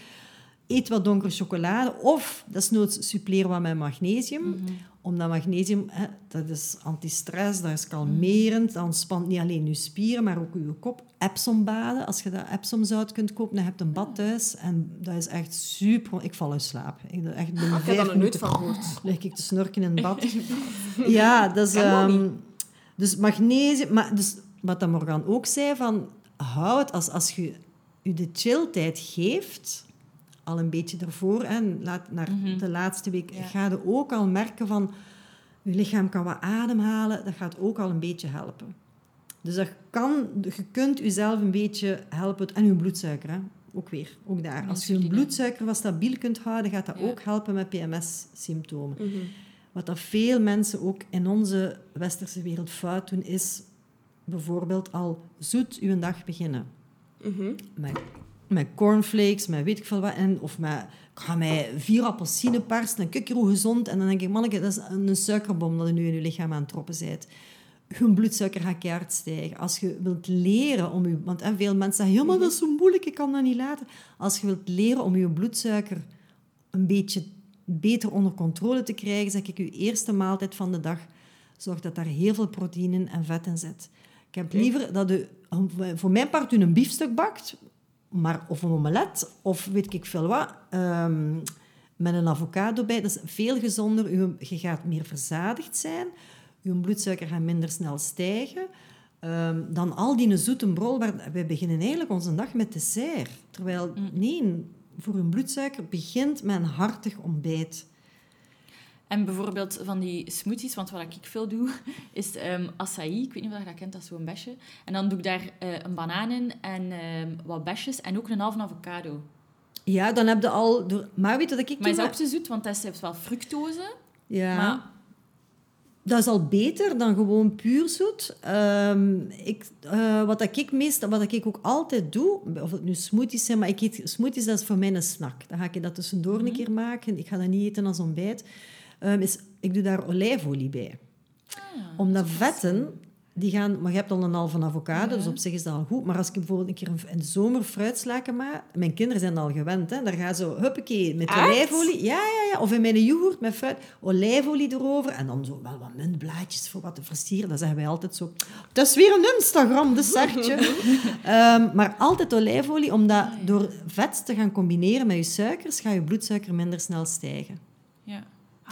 Eet wat donkere chocolade. Of, desnoods, suppleer wat met magnesium. Mhm. Omdat magnesium, hè, dat is antistress, dat is kalmerend. Dat ontspant niet alleen je spieren, maar ook je kop. Epsombaden, als je dat Epsomzout kunt kopen, dan heb je een bad thuis. En dat is echt super... Ik val in slaap. Ik, echt Ik heb nog nooit minuten van gehoord. lig ik te snorken in het bad. ja, dat is... Ehm, dus magnesium... Maar dus, wat dat Morgan ook zei, van... Houd, als, als je je de chilltijd geeft, al een beetje ervoor, en laat, naar de laatste week, Ja. ga je ook al merken van... Je lichaam kan wat ademhalen, dat gaat ook al een beetje helpen. Dus dat kan, je kunt jezelf een beetje helpen. En je bloedsuiker, hè? ook weer. Ook daar. Als je je bloedsuiker wat stabiel kunt houden, gaat dat Ja. ook helpen met PMS-symptomen. Mhm. Wat dat veel mensen ook in onze westerse wereld fout doen, is bijvoorbeeld al zoet uw dag beginnen. Mhm. Met cornflakes, met weet ik veel wat. En, of met, ik ga met vier appelsinen persen en kijk hoe gezond. En dan denk ik, manneke, dat is een suikerbom dat je nu in je lichaam aan het troppen bent. Je bloedsuiker gaat keihard stijgen. Als je wilt leren om je... Want hè, veel mensen zeggen, ja, maar dat is zo moeilijk, ik kan dat niet laten. Als je wilt leren om je bloedsuiker een beetje beter onder controle te krijgen, zeg ik, je eerste maaltijd van de dag, zorg dat daar heel veel proteïne en vet in zit. Ik heb liever dat u, voor mijn part, een biefstuk bakt, maar, of een omelet, of weet ik veel wat, ehm, met een avocado bij. Dat is veel gezonder. Je gaat meer verzadigd zijn. Je bloedsuiker gaat minder snel stijgen. Ehm, dan al die zoete brol. Wij beginnen eigenlijk onze dag met dessert. Terwijl, nee, voor een bloedsuiker begint met een hartig ontbijt. En bijvoorbeeld van die smoothies, want wat ik veel doe, is ehm acai. Ik weet niet of je dat kent, dat is zo'n besje. En dan doe ik daar eh, een banaan in en ehm, wat besjes en ook een halve avocado. Ja, dan heb je al... Door... Maar weet je wat ik Maar is dat ook zo zoet? Want dat heeft wel fructose. Ja. Maar Dat is al beter dan gewoon puur zoet. Ehm, ik, eh, wat dat ik meestal, wat ik ook altijd doe, of het nu smoothies zijn, maar ik eet smoothies, dat is voor mij een snack. Dan ga ik dat tussendoor een keer maken. Ik ga dat niet eten als ontbijt. Ehm, is, ik doe daar olijfolie bij. Omdat vetten, die gaan... Maar je hebt al een halve avocado, dus op zich is dat al goed. Maar als ik bijvoorbeeld een keer een, een zomer fruitslaken maak... Mijn kinderen zijn al gewend, hè. Daar gaan zo, huppakee, met Echt? olijfolie. Ja, ja, ja. Of in mijn yoghurt met fruit, olijfolie erover. En dan zo wel wat muntblaadjes voor wat te versieren. Dan zeggen wij altijd zo... Het is weer een Instagram-dessertje. Ehm, maar altijd olijfolie, omdat door vet te gaan combineren met je suikers, gaat je bloedsuiker minder snel stijgen.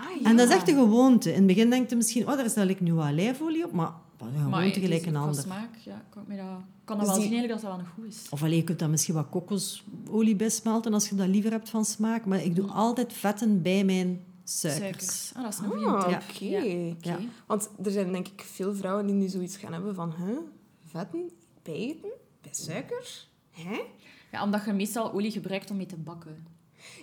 Ja. Ah, En dat is echt een gewoonte. In het begin denk je misschien, oh, daar stel ik nu wat olijfolie op, maar een Maar gewoonte het is gelijk een ander. smaak, ja, kan ik me dat, kan dat Dus wel zien eigenlijk dat dat wel nog goed is. Of alleen, je kunt daar misschien wat kokosolie bij smelten als je dat liever hebt van smaak. Maar ik doe altijd vetten bij mijn suikers. Suikers. Ah, dat is een goede Ah, tip. oké. Ja. Ja. Oké. Want er zijn denk ik veel vrouwen die nu zoiets gaan hebben van... Huh? Vetten? Bij eten? Bij suiker? Hè? Ja, omdat je meestal olie gebruikt om mee te bakken.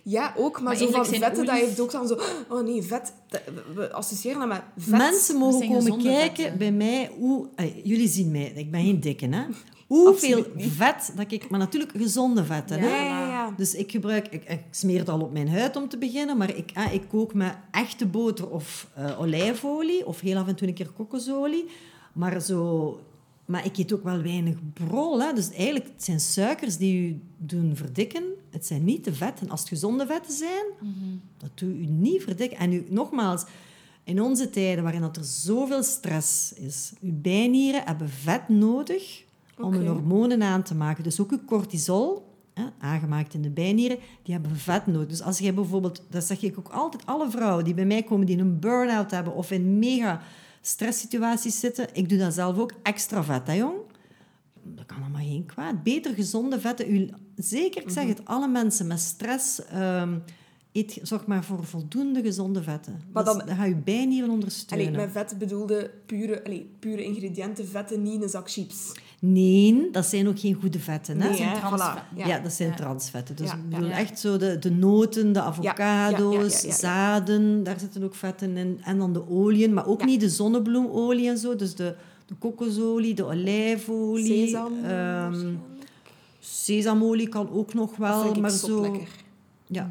Ja, ook. Maar, Maar zo van vetten, dat olies- heeft ook dan zo... Oh nee, vet. dat- we- associëren dat met vet. Mensen mogen komen kijken bij mij hoe... eh, jullie zien mij, ik ben geen dikke, hè. Hoeveel vet dat ik... Maar natuurlijk gezonde vetten, Ja, hè. ja, ja. Dus ik gebruik... Ik, ik smeer het al op mijn huid om te beginnen, maar ik, ah, ik kook met echte boter of eh, olijfolie, of heel af en toe een keer kokosolie. Maar zo... Maar ik eet ook wel weinig brol, hè. Dus eigenlijk, het zijn suikers die u doen verdikken. Het zijn niet de vetten. Als het gezonde vetten zijn, dat doet u niet verdikken. En u, nogmaals, in onze tijden waarin dat er zoveel stress is, uw bijnieren hebben vet nodig om Oké. hun hormonen aan te maken. Dus ook uw cortisol, hè, aangemaakt in de bijnieren, die hebben vet nodig. Dus als jij bijvoorbeeld, dat zeg ik ook altijd, alle vrouwen die bij mij komen die een burn-out hebben of in mega stresssituaties zitten, ik doe dat zelf ook, extra vet, hè jong? Dat kan allemaal geen kwaad. Beter gezonde vetten. U, zeker, ik zeg Mhm. het, alle mensen met stress... ehm, eet, zorg maar voor voldoende gezonde vetten. Maar Dat is- dan- dat gaat je bijnieren ondersteunen. Allee, met vet bedoelde pure, allee, pure ingrediënten, vetten, niet in een zak chips. Nee, dat zijn ook geen goede vetten. Hè? Nee, zijn hè, transvetten. voilà. Ja, dat zijn Ja. transvetten. Dus Ja, ik bedoel Ja. echt zo de, de noten, de avocado's, ja, ja, ja, ja. zaden, daar zitten ook vetten in. En dan de oliën, maar ook Ja. niet de zonnebloemolie en zo. Dus de, de kokosolie, de olijfolie. Sesam. ehm, waarschijnlijk. sesamolie kan ook nog Dat wel, maar zo... lekker. Ja.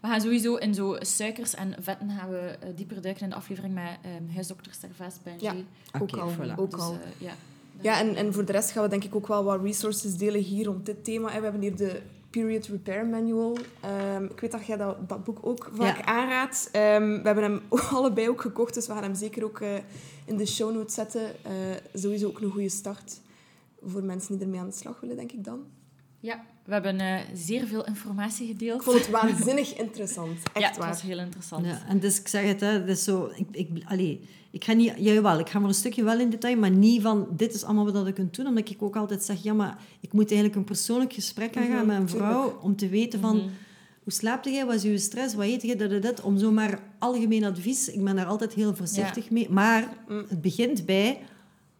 We gaan sowieso in zo suikers en vetten gaan we eh, dieper duiken in de aflevering met ehm huisdokter Servaas Benji. Ja. Oké, Ook al. voilà. Ook Dus, al. eh, ja. Ja, en, en voor de rest gaan we denk ik ook wel wat resources delen hier rond dit thema. We hebben hier de Period Repair Manual. Ehm, ik weet dat jij dat, dat boek ook vaak Ja. aanraadt. Ehm, we hebben hem allebei ook gekocht, dus we gaan hem zeker ook eh, in de show notes zetten. Eh, sowieso ook een goede start voor mensen die ermee aan de slag willen, denk ik dan. ja, we hebben eh, zeer veel informatie gedeeld. Ik vond het waanzinnig interessant. ja, Echt het waar. was heel interessant. Ja, en dus ik zeg het, hè, het is zo... Ik, ik, allee, ik ga niet... Jawel, ik ga voor een stukje wel in detail, maar niet van dit is allemaal wat ik kunt doen. Omdat ik ook altijd zeg, ja, maar ik moet eigenlijk een persoonlijk gesprek aangaan Mhm, met een tuurlijk. vrouw om te weten van... Mhm. Hoe slaapt jij? Wat is je stress? Wat eet je? Dat, dat, dat. Om zomaar algemeen advies. Ik ben daar altijd heel voorzichtig mee. Maar Mm. het begint bij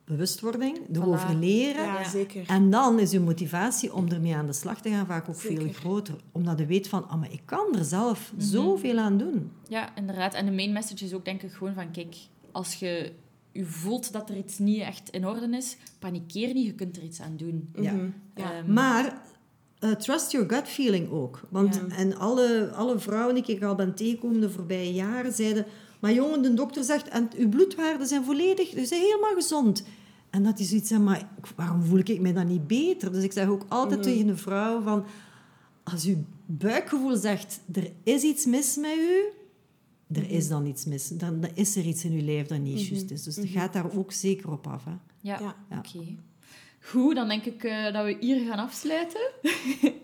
bewustwording, erover Voilà. leren. Ja, Ja. zeker. En dan is je motivatie om ermee aan de slag te gaan vaak ook veel groter. Omdat je weet van, ah, maar ik kan er zelf Mhm. zoveel aan doen. Ja, inderdaad. En de main message is ook denk ik gewoon van, kijk, als je je voelt dat er iets niet echt in orde is, panikeer niet, je kunt er iets aan doen. Ja. Mhm. Ja. Ehm, Maar eh, trust your gut feeling ook. Want Ja. en alle, alle vrouwen die ik al ben tegengekomen de voorbije jaren zeiden... Maar jongen, de dokter zegt, en uw bloedwaarden zijn volledig, ze zijn helemaal gezond. En dat is zoiets van, maar waarom voel ik mij dan niet beter? Dus ik zeg ook altijd Mhm. tegen een vrouw van... Als uw buikgevoel zegt, er is iets mis met u... Er is dan iets mis. Dan, dan is er iets in uw lijf dat niet Mhm. juist is. Dus Mhm. gaat daar ook zeker op af. Hè. Ja, Ja. Ja. oké. Goed, dan denk ik eh, dat we hier gaan afsluiten.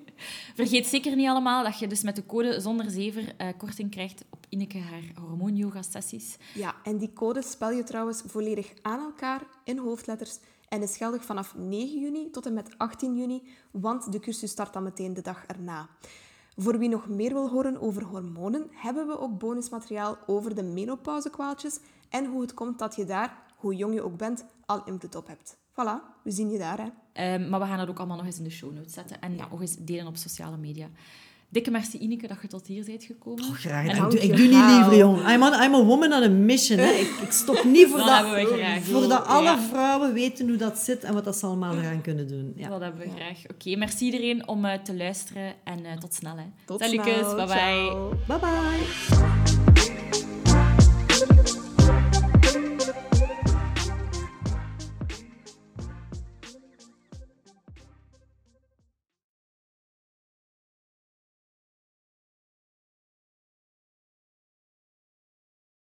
Vergeet zeker niet allemaal dat je dus met de code zonder zever eh, korting krijgt op Ineke haar hormoon-yoga-sessies. Ja, en die code spel je trouwens volledig aan elkaar in hoofdletters en is geldig vanaf 9 juni tot en met 18 juni, want de cursus start dan meteen de dag erna. Voor wie nog meer wil horen over hormonen, hebben we ook bonusmateriaal over de menopauzekwaaltjes en hoe het komt dat je daar, hoe jong je ook bent, al invloed op hebt. Voilà, we zien je daar. Hè. Ehm, maar we gaan dat ook allemaal nog eens in de show notes zetten en nog eens delen op sociale media. Dikke merci Ineke dat je tot hier bent gekomen. Oh, graag En gedaan. Ik, doe- ik doe niet liever, jong. I'm, on, I'm a woman on a mission. Hè. Ik, ik stop niet voor Dat dat, hebben we graag. voor dat alle Ja. vrouwen weten hoe dat zit en wat dat ze allemaal eraan kunnen doen. Ja. Dat hebben we graag. Oké, merci iedereen om eh, te luisteren en eh, tot snel. Hè. Tot snel. bye bye. Ciao. Bye bye.